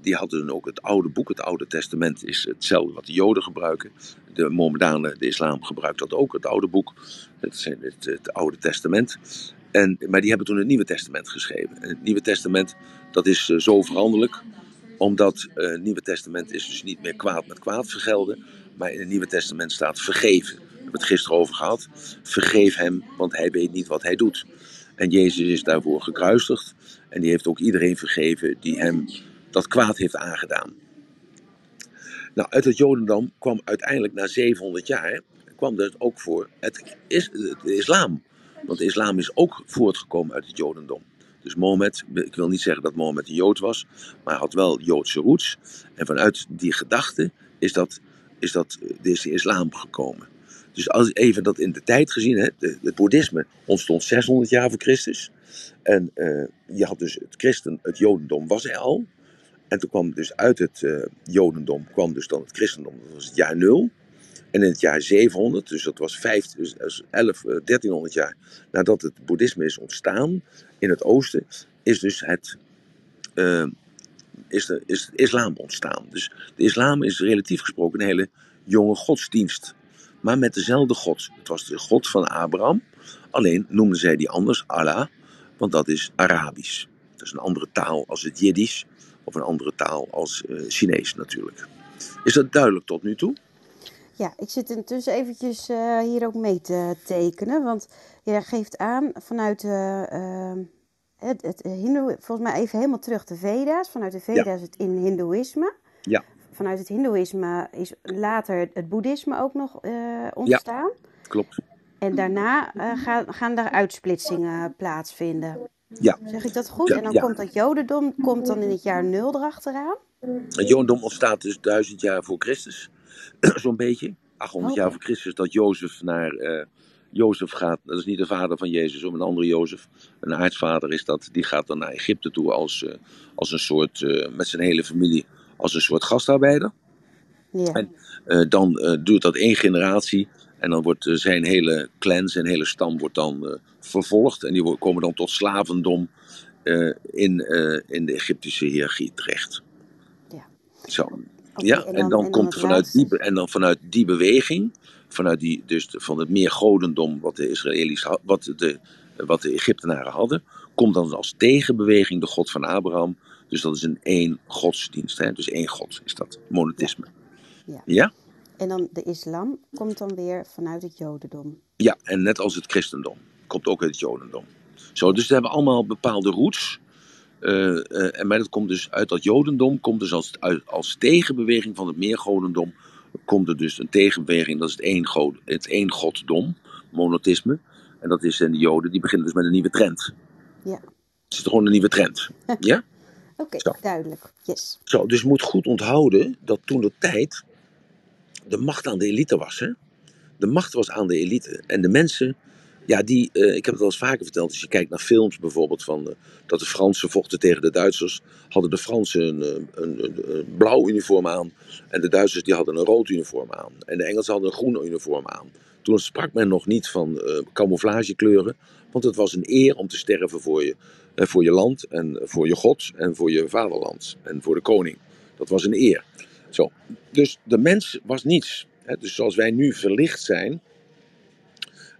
die hadden dan ook het oude boek. Het Oude Testament is hetzelfde wat de Joden gebruiken. De Mohammedanen, de islam gebruikt dat ook, het oude boek. Het, het, het Oude Testament. En, maar die hebben toen het Nieuwe Testament geschreven. En het Nieuwe Testament, dat is uh, zo veranderlijk, omdat uh, het Nieuwe Testament is dus niet meer kwaad met kwaad vergelden, maar in het Nieuwe Testament staat vergeven. We hebben het gisteren over gehad. Vergeef hem, want hij weet niet wat hij doet. En Jezus is daarvoor gekruisigd en die heeft ook iedereen vergeven die hem dat kwaad heeft aangedaan. Nou, uit het Jodendom kwam uiteindelijk na 700 jaar kwam er ook voor het, is, het islam. Want de islam is ook voortgekomen uit het Jodendom. Dus Mohammed, ik wil niet zeggen dat Mohammed een Jood was, maar hij had wel Joodse roots. En vanuit die gedachte is, dat, is, dat, is de islam gekomen. Dus als even dat in de tijd gezien, hè, het boeddhisme ontstond 600 jaar voor Christus. En uh, je had dus het christen, het jodendom was er al. En toen kwam dus uit het uh, jodendom kwam dus dan het christendom, dat was het jaar nul. En in het jaar 700, dus dat was 5, dus 11, 1300 jaar nadat het boeddhisme is ontstaan in het oosten, is dus het, uh, is is het islam ontstaan. Dus de islam is relatief gesproken een hele jonge godsdienst. Maar met dezelfde God. Het was de God van Abraham. Alleen noemden zij die anders Allah, want dat is Arabisch. Dat is een andere taal als het Jiddisch, of een andere taal als uh, Chinees natuurlijk. Is dat duidelijk tot nu toe? Ja, ik zit intussen eventjes uh, hier ook mee te tekenen. Want je geeft aan vanuit de, uh, het, het Hindoe, volgens mij even helemaal terug de Veda's. Vanuit de Veda's ja. het in Hindoeïsme. Ja. Vanuit het Hindoeïsme is later het Boeddhisme ook nog ontstaan. Ja, klopt. En daarna gaan, gaan daar uitsplitsingen plaatsvinden. Ja. Zeg ik dat goed? Ja, en dan ja. komt dat Jodendom komt dan in het jaar nul erachteraan. Het Jodendom ontstaat dus duizend jaar voor Christus. Zo'n beetje. 800 Oké. jaar voor Christus dat Jozef naar uh, Jozef gaat. Dat is niet de vader van Jezus, maar een andere Jozef. Een aartsvader is dat. Die gaat dan naar Egypte toe als, uh, als een soort, uh, met zijn hele familie, als een soort gastarbeider. Ja. En dan duurt dat één generatie. En dan wordt zijn hele clan, zijn hele stam wordt dan vervolgd. En die komen dan tot slavendom in, in de Egyptische hiërarchie terecht. Ja. Zo. Ja, en dan, en komt vanuit die, en dan vanuit die beweging, vanuit die, dus de- van het meer godendom wat de Israëli's wat de, wat de Egyptenaren hadden, komt dan als tegenbeweging de God van Abraham. Dus dat is een één godsdienst, hè? dus één God is dat, monotheïsme. Ja. Ja? En dan de islam komt dan weer vanuit het Jodendom. Ja, en net als het christendom, komt ook uit het jodendom. Zo, dus ze hebben allemaal bepaalde roots. Eh, eh, en maar dat komt dus uit dat jodendom, komt dus als, uit, als tegenbeweging van het meergodendom, komt er dus een tegenbeweging, dat is het één, god, het één goddom, monotheïsme. En dat is en de joden, die beginnen dus met een nieuwe trend. Ja. Het is gewoon een nieuwe trend. Ja? Oké, duidelijk. Yes. Zo, dus je moet goed onthouden dat toen de tijd de macht aan de elite was. Hè? De macht was aan de elite. En de mensen, ja, die, eh, ik heb het al eens vaker verteld, als je kijkt naar films bijvoorbeeld van eh, dat de Fransen vochten tegen de Duitsers, hadden de Fransen een, eh, een, een, een blauw uniform aan en de Duitsers die hadden een rood uniform aan. En de Engelsen hadden een groen uniform aan. Toen sprak men nog niet van eh, camouflagekleuren, want het was een eer om te sterven voor je, voor je land en voor je God en voor je vaderland en voor de koning. Dat was een eer. Zo. Dus de mens was niets. Hè? Dus zoals wij nu verlicht zijn.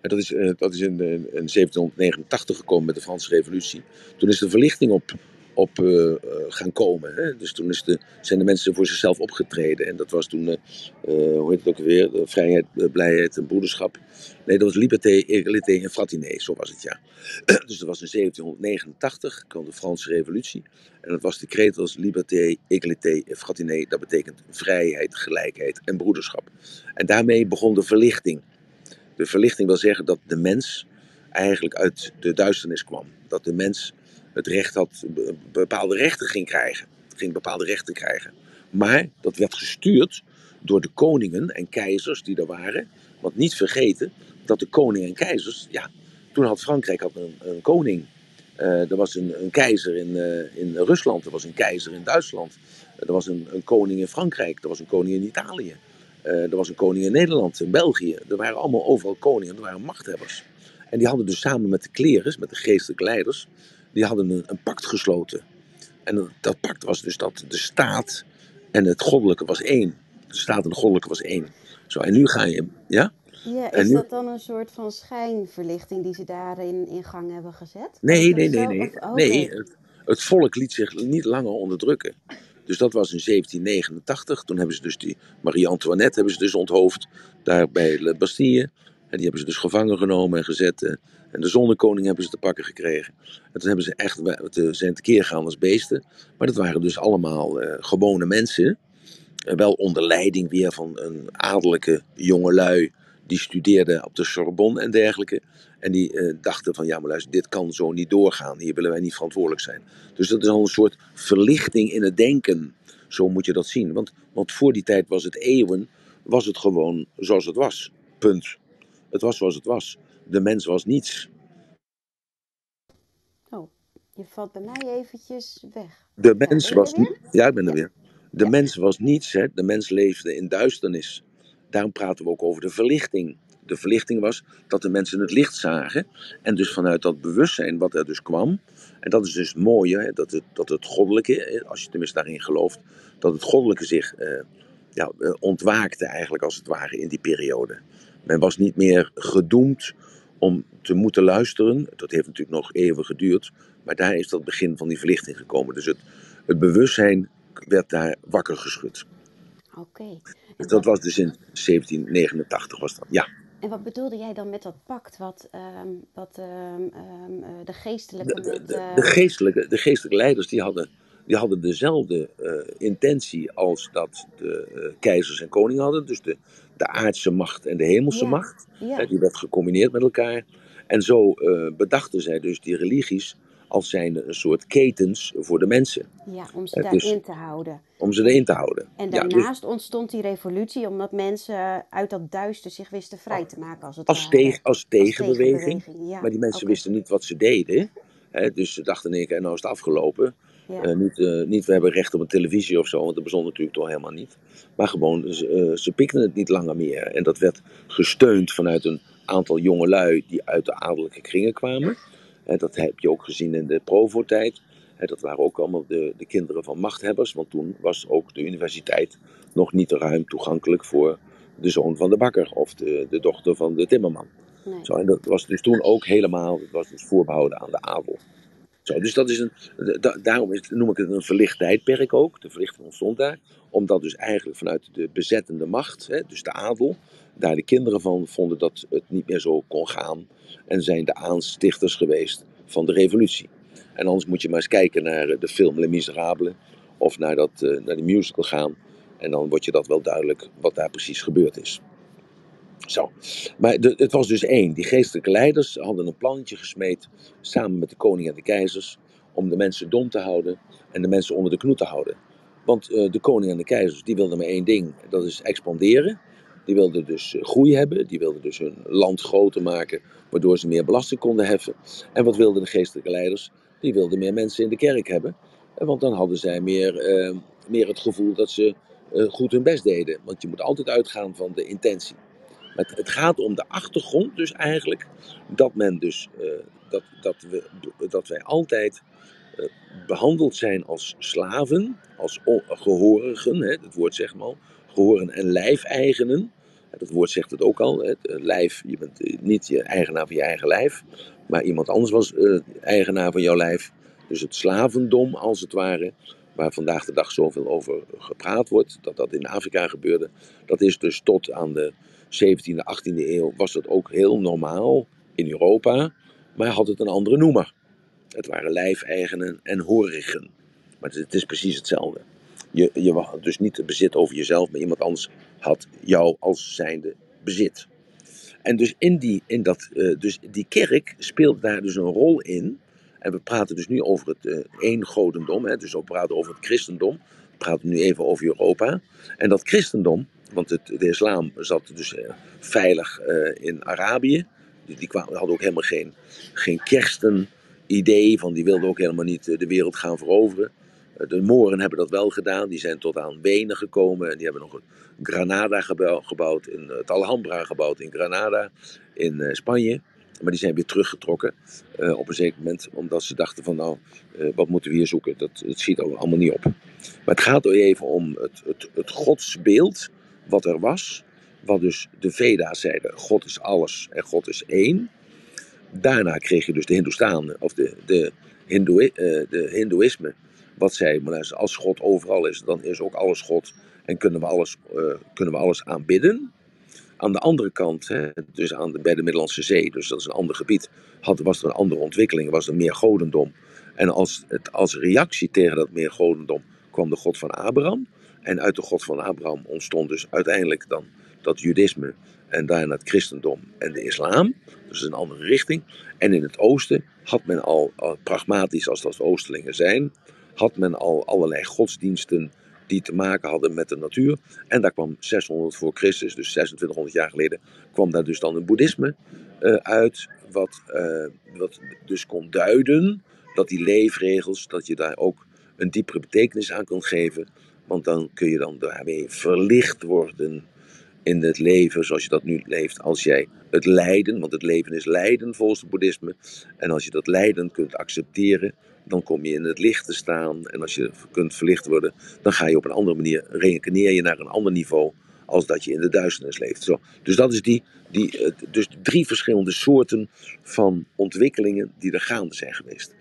Dat is, eh, dat is in, eh, in 1789 gekomen met de Franse Revolutie. Toen is de verlichting op, op uh, gaan komen. Hè? Dus toen is de, zijn de mensen voor zichzelf opgetreden. En dat was toen, uh, hoe heet het ook weer, vrijheid, blijheid en broederschap. Nee, dat was Liberté, Égalité en Fraternité, zo was het ja. dus dat was in 1789, kwam de Franse revolutie. En dat was de kreet als Liberté, Égalité en Fraternité. Dat betekent vrijheid, gelijkheid en broederschap. En daarmee begon de verlichting. De verlichting wil zeggen dat de mens eigenlijk uit de duisternis kwam. Dat de mens het recht had, bepaalde rechten ging krijgen. Ging bepaalde rechten krijgen. Maar dat werd gestuurd door de koningen en keizers die er waren. Want niet vergeten dat de koningen en keizers, ja, toen had Frankrijk had een, een koning. Uh, er was een, een keizer in, uh, in Rusland, er was een keizer in Duitsland, er was een, een koning in Frankrijk, er was een koning in Italië, er was een koning in Nederland, in België. Er waren allemaal overal koningen, er waren machthebbers. En die hadden dus samen met de klerens, met de geestelijke leiders, die hadden een, een pact gesloten. En dat pact was dus dat de staat en het goddelijke was één. De staat en het goddelijke was één. Zo, en nu ga je, ja? Ja, is dat dan een soort van schijnverlichting die ze daarin in gang hebben gezet? Nee, nee, nee, nee. Oh, nee het, het, volk liet zich niet langer onderdrukken. Dus dat was in 1789. Toen hebben ze dus die Marie-Antoinette hebben ze dus onthoofd. Daar bij de Bastille. En die hebben ze dus gevangen genomen en gezet. Eh, en de zonnekoning hebben ze te pakken gekregen. En toen hebben ze echt, zijn tekeer gegaan als beesten. Maar dat waren dus allemaal uh, gewone mensen. Wel onder leiding weer van een adellijke jongelui. Die studeerden op de Sorbonne en dergelijke. En die uh, dachten van, ja maar luister, dit kan zo niet doorgaan. Hier willen wij niet verantwoordelijk zijn. Dus dat is al een soort verlichting in het denken. Zo moet je dat zien. Want, want voor die tijd was het eeuwen, was het gewoon zoals het was. Punt. Het was zoals het was. De mens was niets. Oh, je valt bij mij eventjes weg. De mens ja, was niet. Ja, ik ben er weer. De mens was niets. Hè. De mens leefde in duisternis. Daarom praten we ook over de verlichting. De verlichting was dat de mensen het licht zagen. En dus vanuit dat bewustzijn wat er dus kwam. En dat is dus het mooie, hè, dat, het, dat het goddelijke, als je tenminste daarin gelooft, dat het goddelijke zich eh, ja, eh, ontwaakte eigenlijk als het ware in die periode. Men was niet meer gedoemd om te moeten luisteren. Dat heeft natuurlijk nog eeuwen geduurd. Maar daar is dat begin van die verlichting gekomen. Dus het, het bewustzijn werd daar wakker geschud. Oké. Dat was dus in 1789 was dat, ja. En wat bedoelde jij dan met dat pact wat, um, wat um, um, de geestelijke... De, de, de, de, geestelijke... de geestelijke leiders die hadden die hadden dezelfde uh, intentie als dat de uh, keizers en koningen hadden. Dus de, de aardse macht en de hemelse ja. macht. Ja. die werd gecombineerd met elkaar. En zo uh, bedachten zij dus die religies als zijnde een soort ketens voor de mensen. Ja, om ze daarin dus, te houden. Om ze erin te houden. En daarnaast ja, dus, ontstond die revolutie omdat mensen uit dat duister zich wisten vrij te maken als het als. Tegen, als tegenbeweging. Als tegenbeweging ja. Maar die mensen okay. wisten niet wat ze deden. Hè, dus ze dachten, ik, nou is het afgelopen. Ja. Uh, niet, uh, niet, we hebben recht op een televisie of zo, want dat bestond natuurlijk toch helemaal niet. Maar gewoon, uh, ze pikten het niet langer meer. En dat werd gesteund vanuit een aantal jongelui die uit de adellijke kringen kwamen. Dat heb je ook gezien in de Provo-tijd. Dat waren ook allemaal de, de kinderen van machthebbers, want toen was ook de universiteit nog niet ruim toegankelijk voor de zoon van de bakker of de, de dochter van de timmerman. Nee. Zo, en dat was dus toen ook helemaal, dat was dus voorbehouden aan de adel. Zo, dus dat is een, da, daarom noem ik het een verlicht tijdperk ook. De verlichting ontstond daar. Omdat dus eigenlijk vanuit de bezettende macht, hè, dus de adel, daar de kinderen van vonden dat het niet meer zo kon gaan. En zijn de aanstichters geweest van de revolutie. En anders moet je maar eens kijken naar de film Les Miserables. Of naar, dat, uh, naar die musical gaan. En dan wordt je dat wel duidelijk wat daar precies gebeurd is. Zo. Maar het was dus één. Die geestelijke leiders hadden een plannetje gesmeed samen met de koning en de keizers om de mensen dom te houden en de mensen onder de knoet te houden. Want uh, de koning en de keizers die wilden maar één ding, dat is expanderen. Die wilden dus uh, groei hebben, die wilden dus hun land groter maken, waardoor ze meer belasting konden heffen. En wat wilden de geestelijke leiders? Die wilden meer mensen in de kerk hebben, want dan hadden zij meer, uh, meer het gevoel dat ze goed hun best deden. Want je moet altijd uitgaan van de intentie. Het, gaat om de achtergrond dus eigenlijk. Dat men dus, uh, dat, dat, we, dat wij altijd uh, behandeld zijn als slaven, als gehorigen, hè, het woord zeg maar, gehoren en lijfeigenen. Dat woord zegt het ook al, het lijf, je bent niet je eigenaar van je eigen lijf, maar iemand anders was eigenaar van jouw lijf. Dus het slavendom, als het ware, waar vandaag de dag zoveel over gepraat wordt, dat dat in Afrika gebeurde, dat is dus tot aan de 17e, 18e eeuw was dat ook heel normaal in Europa, maar had het een andere noemer. Het waren lijfeigenen en horigen. Maar het is precies hetzelfde. Je, je had dus niet het bezit over jezelf, maar iemand anders had jou als zijnde bezit. En dus in die, in dat, uh, dus die kerk speelt daar dus een rol in. En we praten dus nu over het uh, eengodendom, hè, dus we praten over het christendom. We praten nu even over Europa. En dat christendom, want het, de islam zat dus uh, veilig in Arabië. Die, die kwamen, hadden ook helemaal geen, geen kerstenidee, van die wilden ook helemaal niet de wereld gaan veroveren. De Moren hebben dat wel gedaan. Die zijn tot aan Wenen gekomen. En die hebben nog Granada gebouwd. In, het Alhambra gebouwd in Granada. In Spanje. Maar die zijn weer teruggetrokken uh, op een zeker moment. Omdat ze dachten van nou, uh, wat moeten we hier zoeken? Dat, dat schiet allemaal niet op. Maar het gaat even om het, het, het godsbeeld wat er was. Wat dus de Veda's zeiden. God is alles en God is één. Daarna kreeg je dus de Hindoestanen. Of de, de, Hindoe, de Hindoeïsme wat zei, als God overal is, dan is ook alles God en kunnen we alles, kunnen we alles aanbidden. Aan de andere kant, hè, dus aan de, bij de Middellandse Zee, dus dat is een ander gebied, had, was er een andere ontwikkeling, was er meer godendom. En als, het, als reactie tegen dat meer godendom kwam de God van Abraham. En uit de God van Abraham ontstond dus uiteindelijk dan dat judisme en daarna het christendom en de islam. Dus een andere richting. En in het oosten had men al, pragmatisch als dat Oostelingen zijn, had men al allerlei godsdiensten die te maken hadden met de natuur. En daar kwam 600 voor Christus, dus 2600 jaar geleden, kwam daar dus dan een boeddhisme uh, uit. Wat, uh, wat dus kon duiden dat die leefregels, dat je daar ook een diepere betekenis aan kon geven. Want dan kun je dan daarmee verlicht worden in het leven zoals je dat nu leeft. Als jij het lijden, want het leven is lijden volgens het boeddhisme. En als je dat lijden kunt accepteren, dan kom je in het licht te staan. En als je kunt verlicht worden, dan ga je op een andere manier, reïncarneer je naar een ander niveau als dat je in de duisternis leeft. Zo. Dus dat is die, die, dus drie verschillende soorten van ontwikkelingen die er gaande zijn geweest.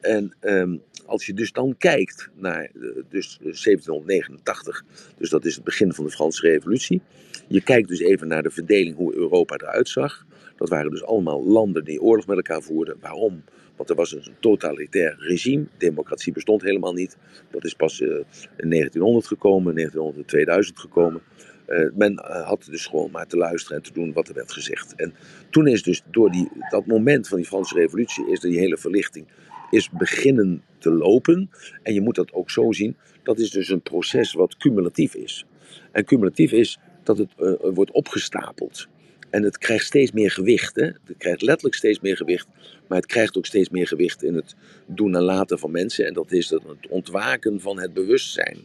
En um, als je dus dan kijkt naar dus 1789, dus dat is het begin van de Franse Revolutie. Je kijkt dus even naar de verdeling hoe Europa eruit zag. Dat waren dus allemaal landen die oorlog met elkaar voerden. Waarom? Want er was een totalitair regime. Democratie bestond helemaal niet. Dat is pas uh, in 1900 gekomen, 1900, 2000 gekomen. Uh, men uh, had dus gewoon maar te luisteren en te doen wat er werd gezegd. En toen is dus door die, dat moment van die Franse revolutie, is die hele verlichting is beginnen te lopen. En je moet dat ook zo zien, dat is dus een proces wat cumulatief is. En cumulatief is dat het wordt opgestapeld. En het krijgt steeds meer gewicht. Hè? Het krijgt letterlijk steeds meer gewicht. Maar het krijgt ook steeds meer gewicht in het doen en laten van mensen. En dat is het ontwaken van het bewustzijn.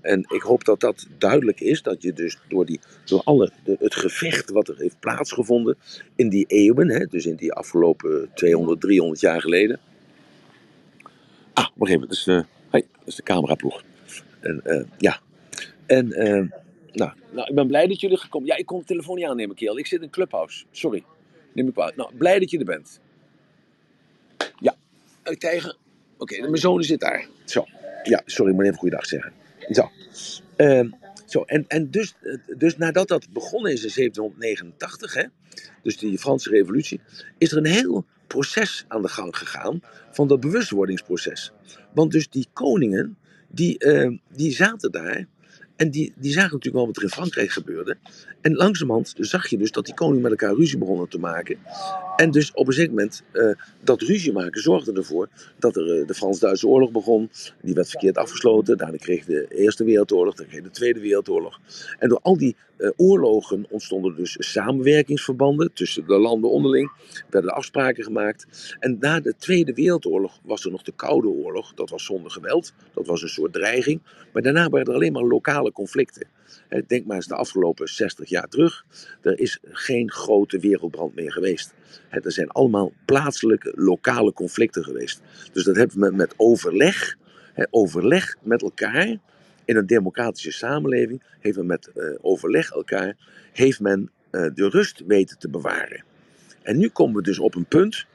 En ik hoop dat dat duidelijk is. Dat je dus door, die, door alle, de, het gevecht wat er heeft plaatsgevonden in die eeuwen. Hè, dus in die afgelopen 200, 300 jaar geleden. Ah, wacht even. Dat is, uh, hey, dat is de cameraploeg. En uh, ja. En... Uh, nou, nou, ik ben blij dat jullie gekomen. Ja, ik kon de telefoon niet aannemen, Keel. Ik zit in Clubhouse. Sorry. Neem ik uit. Nou, blij dat je er bent. Ja, tegen. Oké, mijn zoon zit daar. Zo. Ja, sorry, ik moet even goeiedag zeggen. Zo. Uh, zo, en, en dus, dus nadat dat begonnen is in 1789, hè, dus die Franse revolutie, is er een heel proces aan de gang gegaan van dat bewustwordingsproces. Want dus die koningen, die, uh, die zaten daar en die, die zagen natuurlijk wel wat er in Frankrijk gebeurde. En langzamerhand zag je dus dat die koningen met elkaar ruzie begonnen te maken. En dus op een zeker moment, uh, dat ruzie maken zorgde ervoor dat er uh, de Frans-Duitse oorlog begon. Die werd verkeerd afgesloten. Daarna kreeg de Eerste Wereldoorlog, dan kreeg de Tweede Wereldoorlog. En door al die uh, oorlogen ontstonden dus samenwerkingsverbanden tussen de landen onderling. Werden afspraken gemaakt. En na de Tweede Wereldoorlog was er nog de Koude Oorlog. Dat was zonder geweld. Dat was een soort dreiging. Maar daarna waren er alleen maar lokale conflicten. Denk maar eens de afgelopen 60 jaar terug. Er is geen grote wereldbrand meer geweest. Er zijn allemaal plaatselijke, lokale conflicten geweest. Dus dat hebben we met overleg, overleg met elkaar. In een democratische samenleving heeft men met uh, overleg elkaar, heeft men uh, de rust weten te bewaren. En nu komen we dus op een punt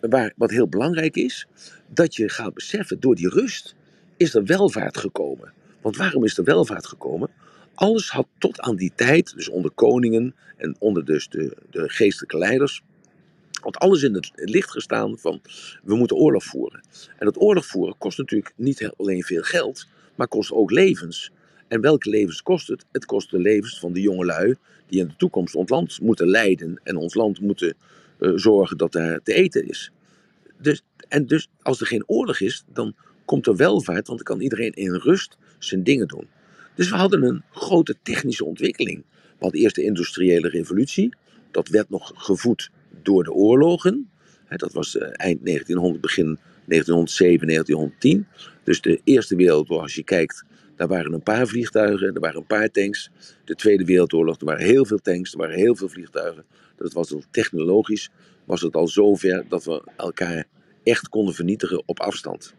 waar, wat heel belangrijk is, dat je gaat beseffen, door die rust is er welvaart gekomen. Want waarom is er welvaart gekomen? Alles had tot aan die tijd, dus onder koningen en onder dus de, de geestelijke leiders, had alles in het licht gestaan van we moeten oorlog voeren. En dat oorlog voeren kost natuurlijk niet alleen veel geld, maar kost ook levens. En welke levens kost het? Het kost de levens van de jongelui die in de toekomst ons land moeten leiden en ons land moeten uh, zorgen dat er te eten is. Dus, en dus als er geen oorlog is, dan komt er welvaart, want dan kan iedereen in rust zijn dingen doen. Dus we hadden een grote technische ontwikkeling. We hadden eerst de industriële revolutie. Dat werd nog gevoed door de oorlogen. Dat was eh, eind 1900, begin 1907, 1910. Dus de Eerste Wereldoorlog, als je kijkt, daar waren een paar vliegtuigen, er waren een paar tanks. De Tweede Wereldoorlog, er waren heel veel tanks, er waren heel veel vliegtuigen. Dat was al technologisch, was het al zover dat we elkaar echt konden vernietigen op afstand.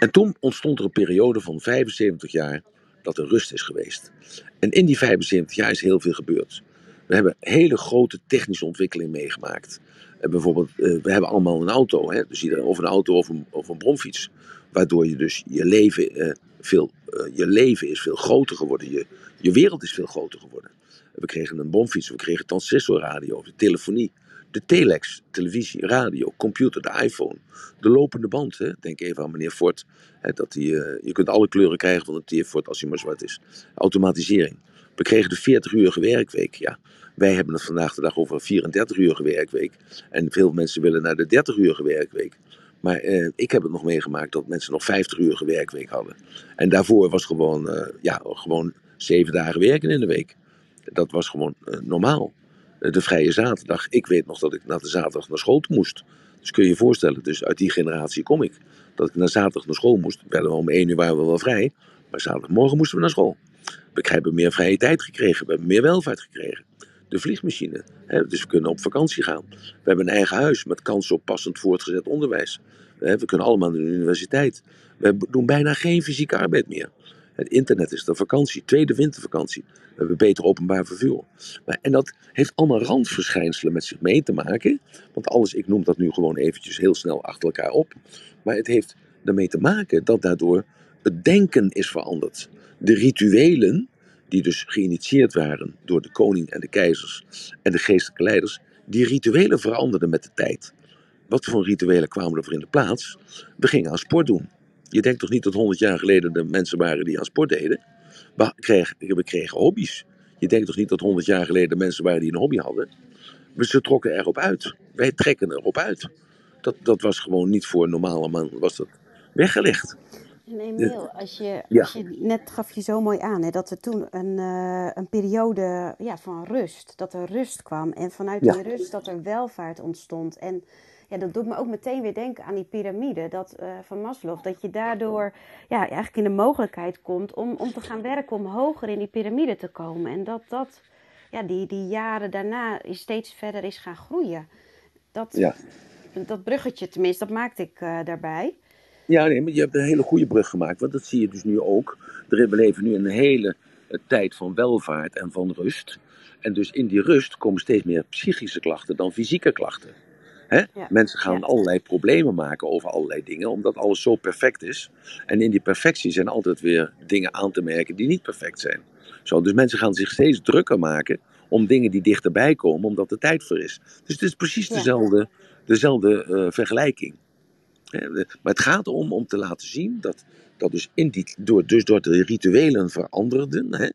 En toen ontstond er een periode van 75 jaar dat er rust is geweest. En in die 75 jaar is heel veel gebeurd. We hebben hele grote technische ontwikkelingen meegemaakt. En bijvoorbeeld, eh, we hebben allemaal een auto, hè? dus iedereen, of een auto of een, of een bromfiets. Waardoor je dus je leven, eh, veel, eh, je leven is veel groter geworden. Je, je wereld is veel groter geworden. We kregen een bromfiets, we kregen transistorradio, telefonie, de telex, televisie, radio, computer, de iPhone, de lopende band. Hè? Denk even aan meneer Ford. Hè, dat die, je kunt alle kleuren krijgen van een Ford als hij maar zwart is. Automatisering. We kregen de 40-urige werkweek. Ja, wij hebben het vandaag de dag over een 34-urige werkweek. En veel mensen willen naar de 30-urige werkweek. Maar eh, ik heb het nog meegemaakt dat mensen nog 50-urige werkweek hadden. En daarvoor was gewoon, uh, ja, gewoon zeven dagen werken in de week. Dat was gewoon normaal. De vrije zaterdag. Ik weet nog dat ik na de zaterdag naar school moest. Dus kun je je voorstellen, dus uit die generatie kom ik. Dat ik na zaterdag naar school moest. Weliswaar om één uur waren we wel vrij. Maar zaterdagmorgen moesten we naar school. We hebben meer vrije tijd gekregen. We hebben meer welvaart gekregen de vliegmachine. dus we kunnen op vakantie gaan. We hebben een eigen huis met kans op passend voortgezet onderwijs. we kunnen allemaal naar de universiteit. We doen bijna geen fysieke arbeid meer. Het internet is de vakantie, tweede wintervakantie. We hebben beter openbaar vervoer. Maar, en dat heeft allemaal randverschijnselen met zich mee te maken. Want alles, ik noem dat nu gewoon eventjes heel snel achter elkaar op. Maar het heeft ermee te maken dat daardoor het denken is veranderd. De rituelen die dus geïnitieerd waren door de koning en de keizers en de geestelijke leiders, die rituelen veranderden met de tijd. Wat voor rituelen kwamen er voor in de plaats? We gingen aan sport doen. Je denkt toch niet dat honderd jaar geleden de mensen waren die aan sport deden? We kregen, we kregen hobby's. Je denkt toch niet dat honderd jaar geleden de mensen waren die een hobby hadden? We ze trokken erop uit. Wij trekken erop uit. Dat, dat was gewoon niet voor een normale man was dat weggelegd. En Emiel, als je, als je, net gaf je zo mooi aan hè, dat er toen een, uh, een periode ja, van rust, dat er rust kwam. En vanuit die rust dat er welvaart ontstond. En ja, dat doet me ook meteen weer denken aan die piramide dat, uh, van Maslow. Dat je daardoor ja, eigenlijk in de mogelijkheid komt om, om te gaan werken om hoger in die piramide te komen. En dat dat ja, die, die jaren daarna steeds verder is gaan groeien. Dat, ja. dat bruggetje tenminste, dat maakte ik uh, daarbij. Ja, nee, maar je hebt een hele goede brug gemaakt. Want dat zie je dus nu ook. We leven nu een hele eh, tijd van welvaart en van rust. En dus in die rust komen steeds meer psychische klachten dan fysieke klachten. Hè? Mensen gaan allerlei problemen maken over allerlei dingen, omdat alles zo perfect is. En in die perfectie zijn altijd weer dingen aan te merken die niet perfect zijn. Zo, dus mensen gaan zich steeds drukker maken om dingen die dichterbij komen, omdat er tijd voor is. Dus het is precies dezelfde, dezelfde uh, vergelijking. Maar het gaat om om te laten zien dat, dat dus, in die, door, dus door de rituelen veranderden. Hè,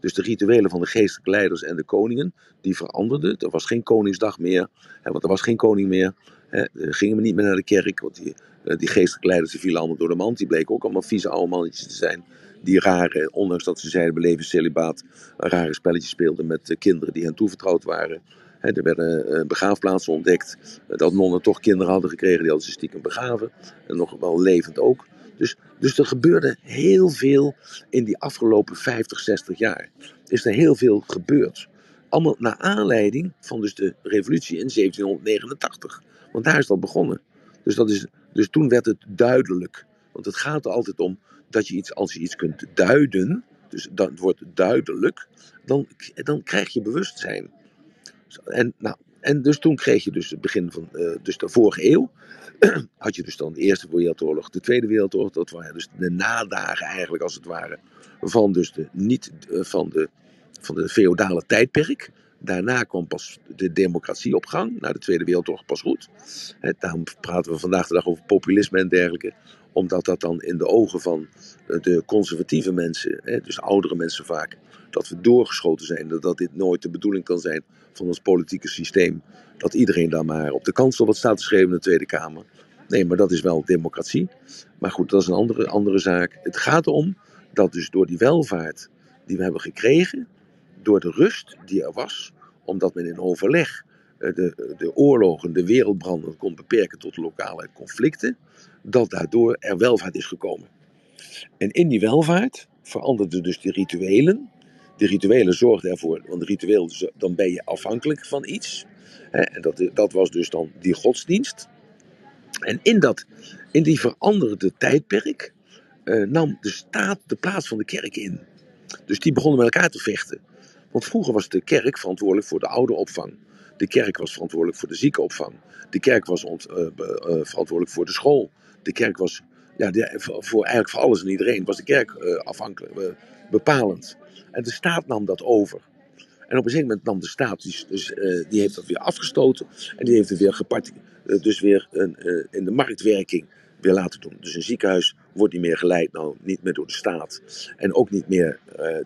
dus de rituelen van de geestelijke leiders en de koningen, die veranderden. Er was geen koningsdag meer, hè, want er was geen koning meer. Hè, gingen we niet meer naar de kerk, want die, eh, die geestelijke leiders die vielen allemaal door de mand. Die bleken ook allemaal vieze oude mannetjes te zijn. Die rare, ondanks dat ze zeiden we leven celibaat, rare spelletjes speelden met kinderen die hen toevertrouwd waren er werden uh, begraafplaatsen ontdekt. Uh, dat nonnen toch kinderen hadden gekregen, die hadden ze stiekem begraven. En nog wel levend ook. Dus, dus er gebeurde heel veel in die afgelopen 50, 60 jaar. Is er heel veel gebeurd. Allemaal naar aanleiding van dus de revolutie in 1789. Want daar is dat begonnen. Dus, dat is, dus toen werd het duidelijk. Want het gaat er altijd om dat je iets, als je iets kunt duiden, dus dat wordt duidelijk, dan, dan krijg je bewustzijn. En nou, en dus toen kreeg je dus het begin van dus de vorige eeuw. had je dus dan de Eerste Wereldoorlog, de Tweede Wereldoorlog. Dat waren dus de nadagen eigenlijk als het ware van, dus de, niet, van, de, van de feodale tijdperk. Daarna kwam pas de democratie op gang, na de Tweede Wereldoorlog pas goed. daarom praten we vandaag de dag over populisme en dergelijke omdat dat dan in de ogen van de conservatieve mensen, dus oudere mensen vaak, dat we doorgeschoten zijn. Dat dit nooit de bedoeling kan zijn van ons politieke systeem. Dat iedereen dan maar op de kansel wat staat te schrijven in de Tweede Kamer. Nee, maar dat is wel democratie. Maar goed, dat is een andere, andere zaak. Het gaat erom dat dus door die welvaart die we hebben gekregen, door de rust die er was, omdat men in overleg eh, de, de oorlogen, de wereldbranden kon beperken tot lokale conflicten, dat daardoor er welvaart is gekomen. En in die welvaart veranderden dus de rituelen. De rituelen zorgden ervoor, want ritueel, dan ben je afhankelijk van iets. En dat, dat was dus dan die godsdienst. En in, dat, in die veranderde tijdperk eh, nam de staat de plaats van de kerk in. Dus die begonnen met elkaar te vechten. Want vroeger was de kerk verantwoordelijk voor de ouderopvang. De kerk was verantwoordelijk voor de ziekenopvang. De kerk was ont, uh, verantwoordelijk voor de school. De kerk was ja, voor, eigenlijk voor alles en iedereen was de kerk afhankelijk, bepalend. En de staat nam dat over. En op een gegeven moment nam de staat, dus, dus die heeft dat weer afgestoten. En die heeft het weer gepart, dus weer een, in de marktwerking weer laten doen. Dus een ziekenhuis wordt niet meer geleid, nou niet meer door de staat. En ook niet meer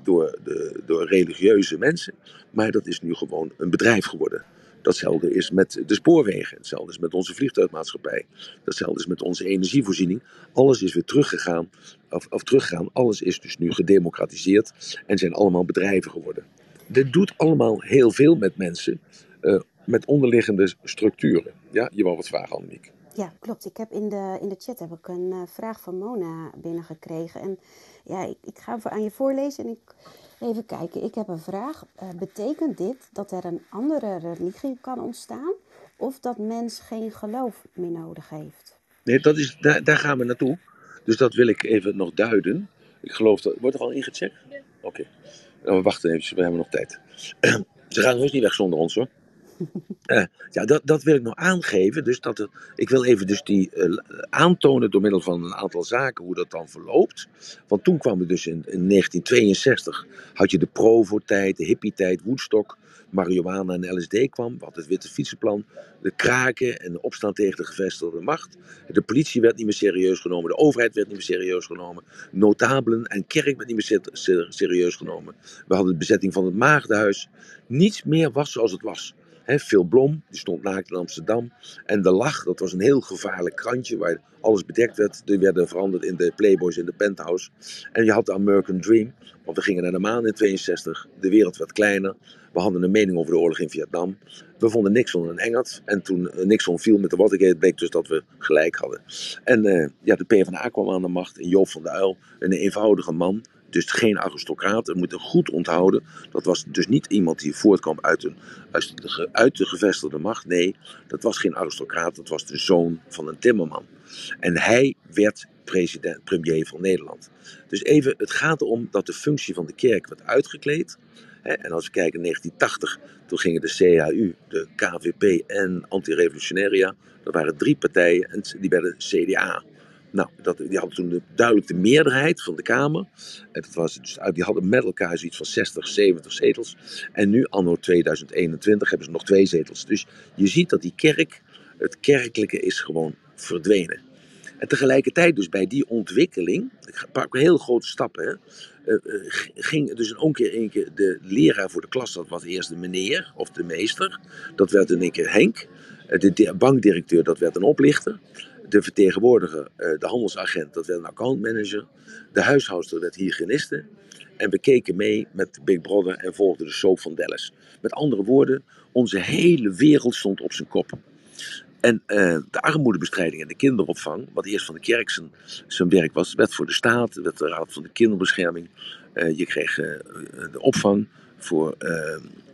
door, de, door religieuze mensen. Maar dat is nu gewoon een bedrijf geworden. Datzelfde is met de spoorwegen. Hetzelfde is met onze vliegtuigmaatschappij. Datzelfde is met onze energievoorziening. Alles is weer teruggegaan. Of, of teruggegaan. Alles is dus nu gedemocratiseerd. En zijn allemaal bedrijven geworden. Dit doet allemaal heel veel met mensen. Uh, met onderliggende structuren. Ja, je wou wat vragen, Annemiek. Ja, klopt. Ik heb in de, in de chat heb ik een uh, vraag van Mona binnengekregen. En ja, ik, ik ga hem aan je voorlezen en ik Even kijken, ik heb een vraag. Uh, betekent dit dat er een andere religie kan ontstaan of dat mens geen geloof meer nodig heeft? Nee, dat is, daar, daar gaan we naartoe. Dus dat wil ik even nog duiden. Ik geloof dat. Wordt er al ingecheckt? Ja. Oké. Okay. Nou, we wachten even, we hebben nog tijd. Ze gaan heus niet weg zonder ons hoor. Uh, ja, dat, dat wil ik nog aangeven. Dus dat ik wil even dus die uh, aantonen door middel van een aantal zaken hoe dat dan verloopt. Want toen kwam we dus in, in 1962, had je de Provo-tijd, de hippie-tijd, Woodstock, marihuana en LSD kwam. Wat het witte fietsenplan, de kraken en de opstand tegen de gevestigde macht. De politie werd niet meer serieus genomen, de overheid werd niet meer serieus genomen. Notabelen en kerk werd niet meer serieus genomen. We hadden de bezetting van het Maagdenhuis. Niets meer was zoals het was. He, Phil Blom, die stond naakt in Amsterdam. En De Lach, dat was een heel gevaarlijk krantje waar alles bedekt werd. Die werden veranderd in de Playboys in de Penthouse. En je had de American Dream, want we gingen naar de maan in 62. De wereld werd kleiner. We hadden een mening over de oorlog in Vietnam. We vonden Nixon een engert. En toen eh, Nixon viel met de Watergate, bleek dus dat we gelijk hadden. En uh, ja, de PvdA kwam aan de macht. En Joop van der Uyl, een eenvoudige man dus geen aristocraat. We moeten goed onthouden. Dat was dus niet iemand die voortkwam uit, een, uit, de, uit de gevestigde macht. Nee, dat was geen aristocraat. Dat was de zoon van een timmerman. En hij werd president, premier van Nederland. Dus even, het gaat erom dat de functie van de kerk werd uitgekleed. En als we kijken in 1980, toen gingen de CHU, de KVP en Antirevolutionaria, dat waren drie partijen en die werden CDA. Nou, dat, die hadden toen de, duidelijk de meerderheid van de Kamer. En dat was dus, die hadden met elkaar zoiets van 60, 70 zetels. En nu, anno 2021, hebben ze nog twee zetels. Dus je ziet dat die kerk, het kerkelijke is gewoon verdwenen. En tegelijkertijd dus bij die ontwikkeling, ik pak heel grote stappen, hè, uh, ging dus een keer, een keer de leraar voor de klas, dat was eerst de meneer of de meester. Dat werd in één keer Henk. De bankdirecteur, dat werd een oplichter de vertegenwoordiger, eh, de handelsagent, dat werd een accountmanager. De huishoudster werd hygiëniste. En we keken mee met Big Brother en volgden de soap van Dallas. Met andere woorden, onze hele wereld stond op zijn kop. En uh, de armoedebestrijding en de kinderopvang, wat eerst van de kerk zijn, zijn werk was, werd voor de staat, werd de Raad van de Kinderbescherming. Uh, je kreeg de opvang voor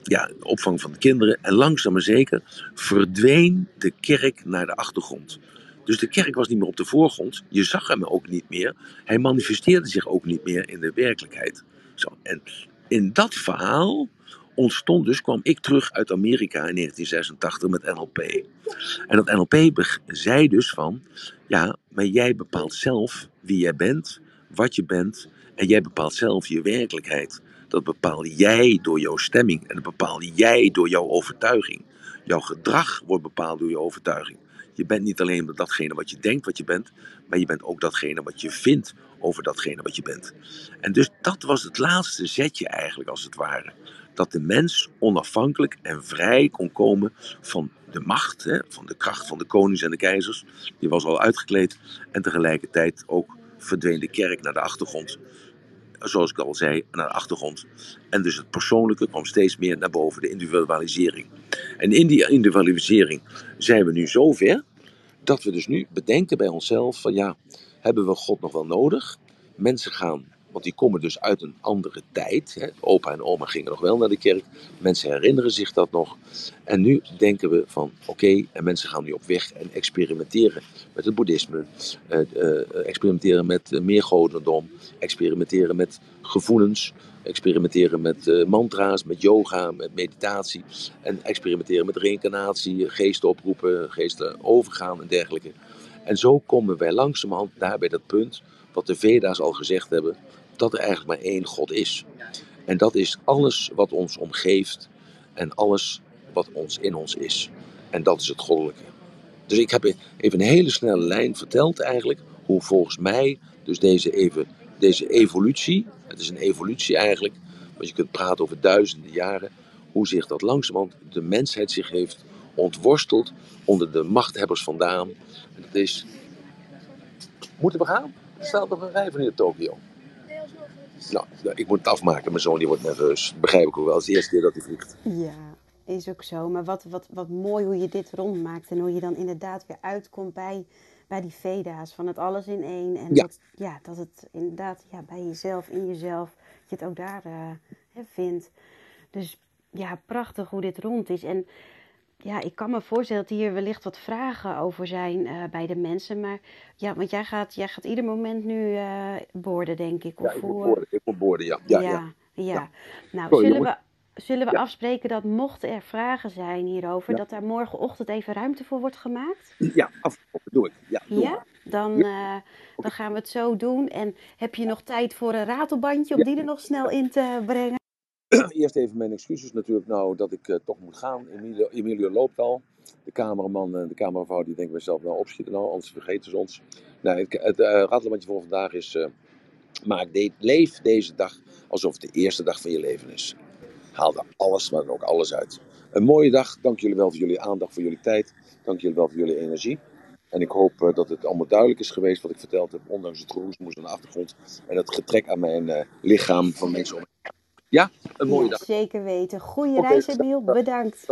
ja, de opvang van de kinderen. En langzaam maar zeker verdween de kerk naar de achtergrond. Dus de kerk was niet meer op de voorgrond. Je zag hem ook niet meer. Hij manifesteerde zich ook niet meer in de werkelijkheid. Zo, en in dat verhaal ontstond dus, kwam ik terug uit Amerika in 1986 met NLP. En dat NLP zei dus van, ja, maar jij bepaalt zelf wie jij bent, wat je bent, en jij bepaalt zelf je werkelijkheid. Dat bepaal jij door jouw stemming en dat bepaal jij door jouw overtuiging. Jouw gedrag wordt bepaald door je overtuiging. Je bent niet alleen datgene wat je denkt wat je bent, maar je bent ook datgene wat je vindt over datgene wat je bent. En dus dat was het laatste zetje eigenlijk als het ware. Dat de mens onafhankelijk en vrij kon komen van de macht, hè, van de kracht van de konings en de keizers. Die was al uitgekleed. En tegelijkertijd ook verdween de kerk naar de achtergrond. Zoals ik al zei, naar de achtergrond. En dus het persoonlijke kwam steeds meer naar boven, de individualisering. En in die individualisering zijn we nu zover dat we dus nu bedenken bij onszelf van ja, hebben we God nog wel nodig? Mensen gaan, want die komen dus uit een andere tijd. Hè. Opa en oma gingen nog wel naar de kerk. Mensen herinneren zich dat nog. En nu denken we van oké, en mensen gaan nu op weg en experimenteren met het boeddhisme. Eh, eh, experimenteren met uh, meergodendom. Experimenteren met gevoelens. Experimenteren met uh, mantra's, met yoga, met meditatie. En experimenteren met reïncarnatie, geesten oproepen, geesten overgaan en dergelijke. En zo komen wij langzamerhand daar bij dat punt, wat de Veda's al gezegd hebben, dat er eigenlijk maar één God is. En dat is alles wat ons omgeeft en alles wat ons in ons is. En dat is het goddelijke. Dus ik heb even een hele snelle lijn verteld eigenlijk, hoe volgens mij dus deze, even, deze evolutie, het is een evolutie eigenlijk, want je kunt praten over duizenden jaren, hoe zich dat langzamerhand de mensheid zich heeft ontworsteld onder de machthebbers vandaan. En dat is. Moeten we gaan? Er staat nog een rij van in Tokio. Nou, ik moet het afmaken. Mijn zoon die wordt nerveus. Begrijp ik ook wel. Het is de eerste keer dat hij vliegt. Ja, is ook zo. Maar wat, wat, wat mooi hoe je dit rondmaakt. En hoe je dan inderdaad weer uitkomt bij, bij die Veda's. Van het alles in één. En Ja. Dat, ja, dat het inderdaad ja, bij jezelf, in jezelf, dat je het ook daar eh, vindt. Dus ja, prachtig hoe dit rond is. En ja, ik kan me voorstellen dat hier wellicht wat vragen over zijn eh, bij de mensen. Maar ja, want jij gaat, jij gaat ieder moment nu eh boorden, denk ik. Ja, Of ik moet hoe, boorden. Ik moet boorden, ja. Ja, ja. ja, ja. Nou, Sorry, zullen we, zullen we Ja. afspreken dat mochten er vragen zijn hierover, Ja. dat daar morgenochtend even ruimte voor wordt gemaakt? Ja, afgelopen. Doe ik. Ja, doe Ja? Dan, eh, dan gaan we het zo doen. En heb je nog tijd voor een ratelbandje om Ja. die er nog snel in te brengen? Eerst even mijn excuses natuurlijk nou dat ik eh, toch moet gaan. Emilio, Emilio loopt al. De cameraman en de cameravrouw die denken zichzelf, nou opschieten nou, anders vergeten ze ons. Het, het eh, voor vandaag is, eh, maak de, leef deze dag alsof het de eerste dag van je leven is. Haal er alles, maar ook alles uit. Een mooie dag. Dank jullie wel voor jullie aandacht, voor jullie tijd. Dank jullie wel voor jullie energie. En ik hoop dat het allemaal duidelijk is geweest wat ik verteld heb, ondanks het geroesmoes aan de achtergrond en het getrek aan mijn lichaam van mensen om. Ja, een mooie Ja, dag. zeker weten. Goede reis, Emiel. Bedankt.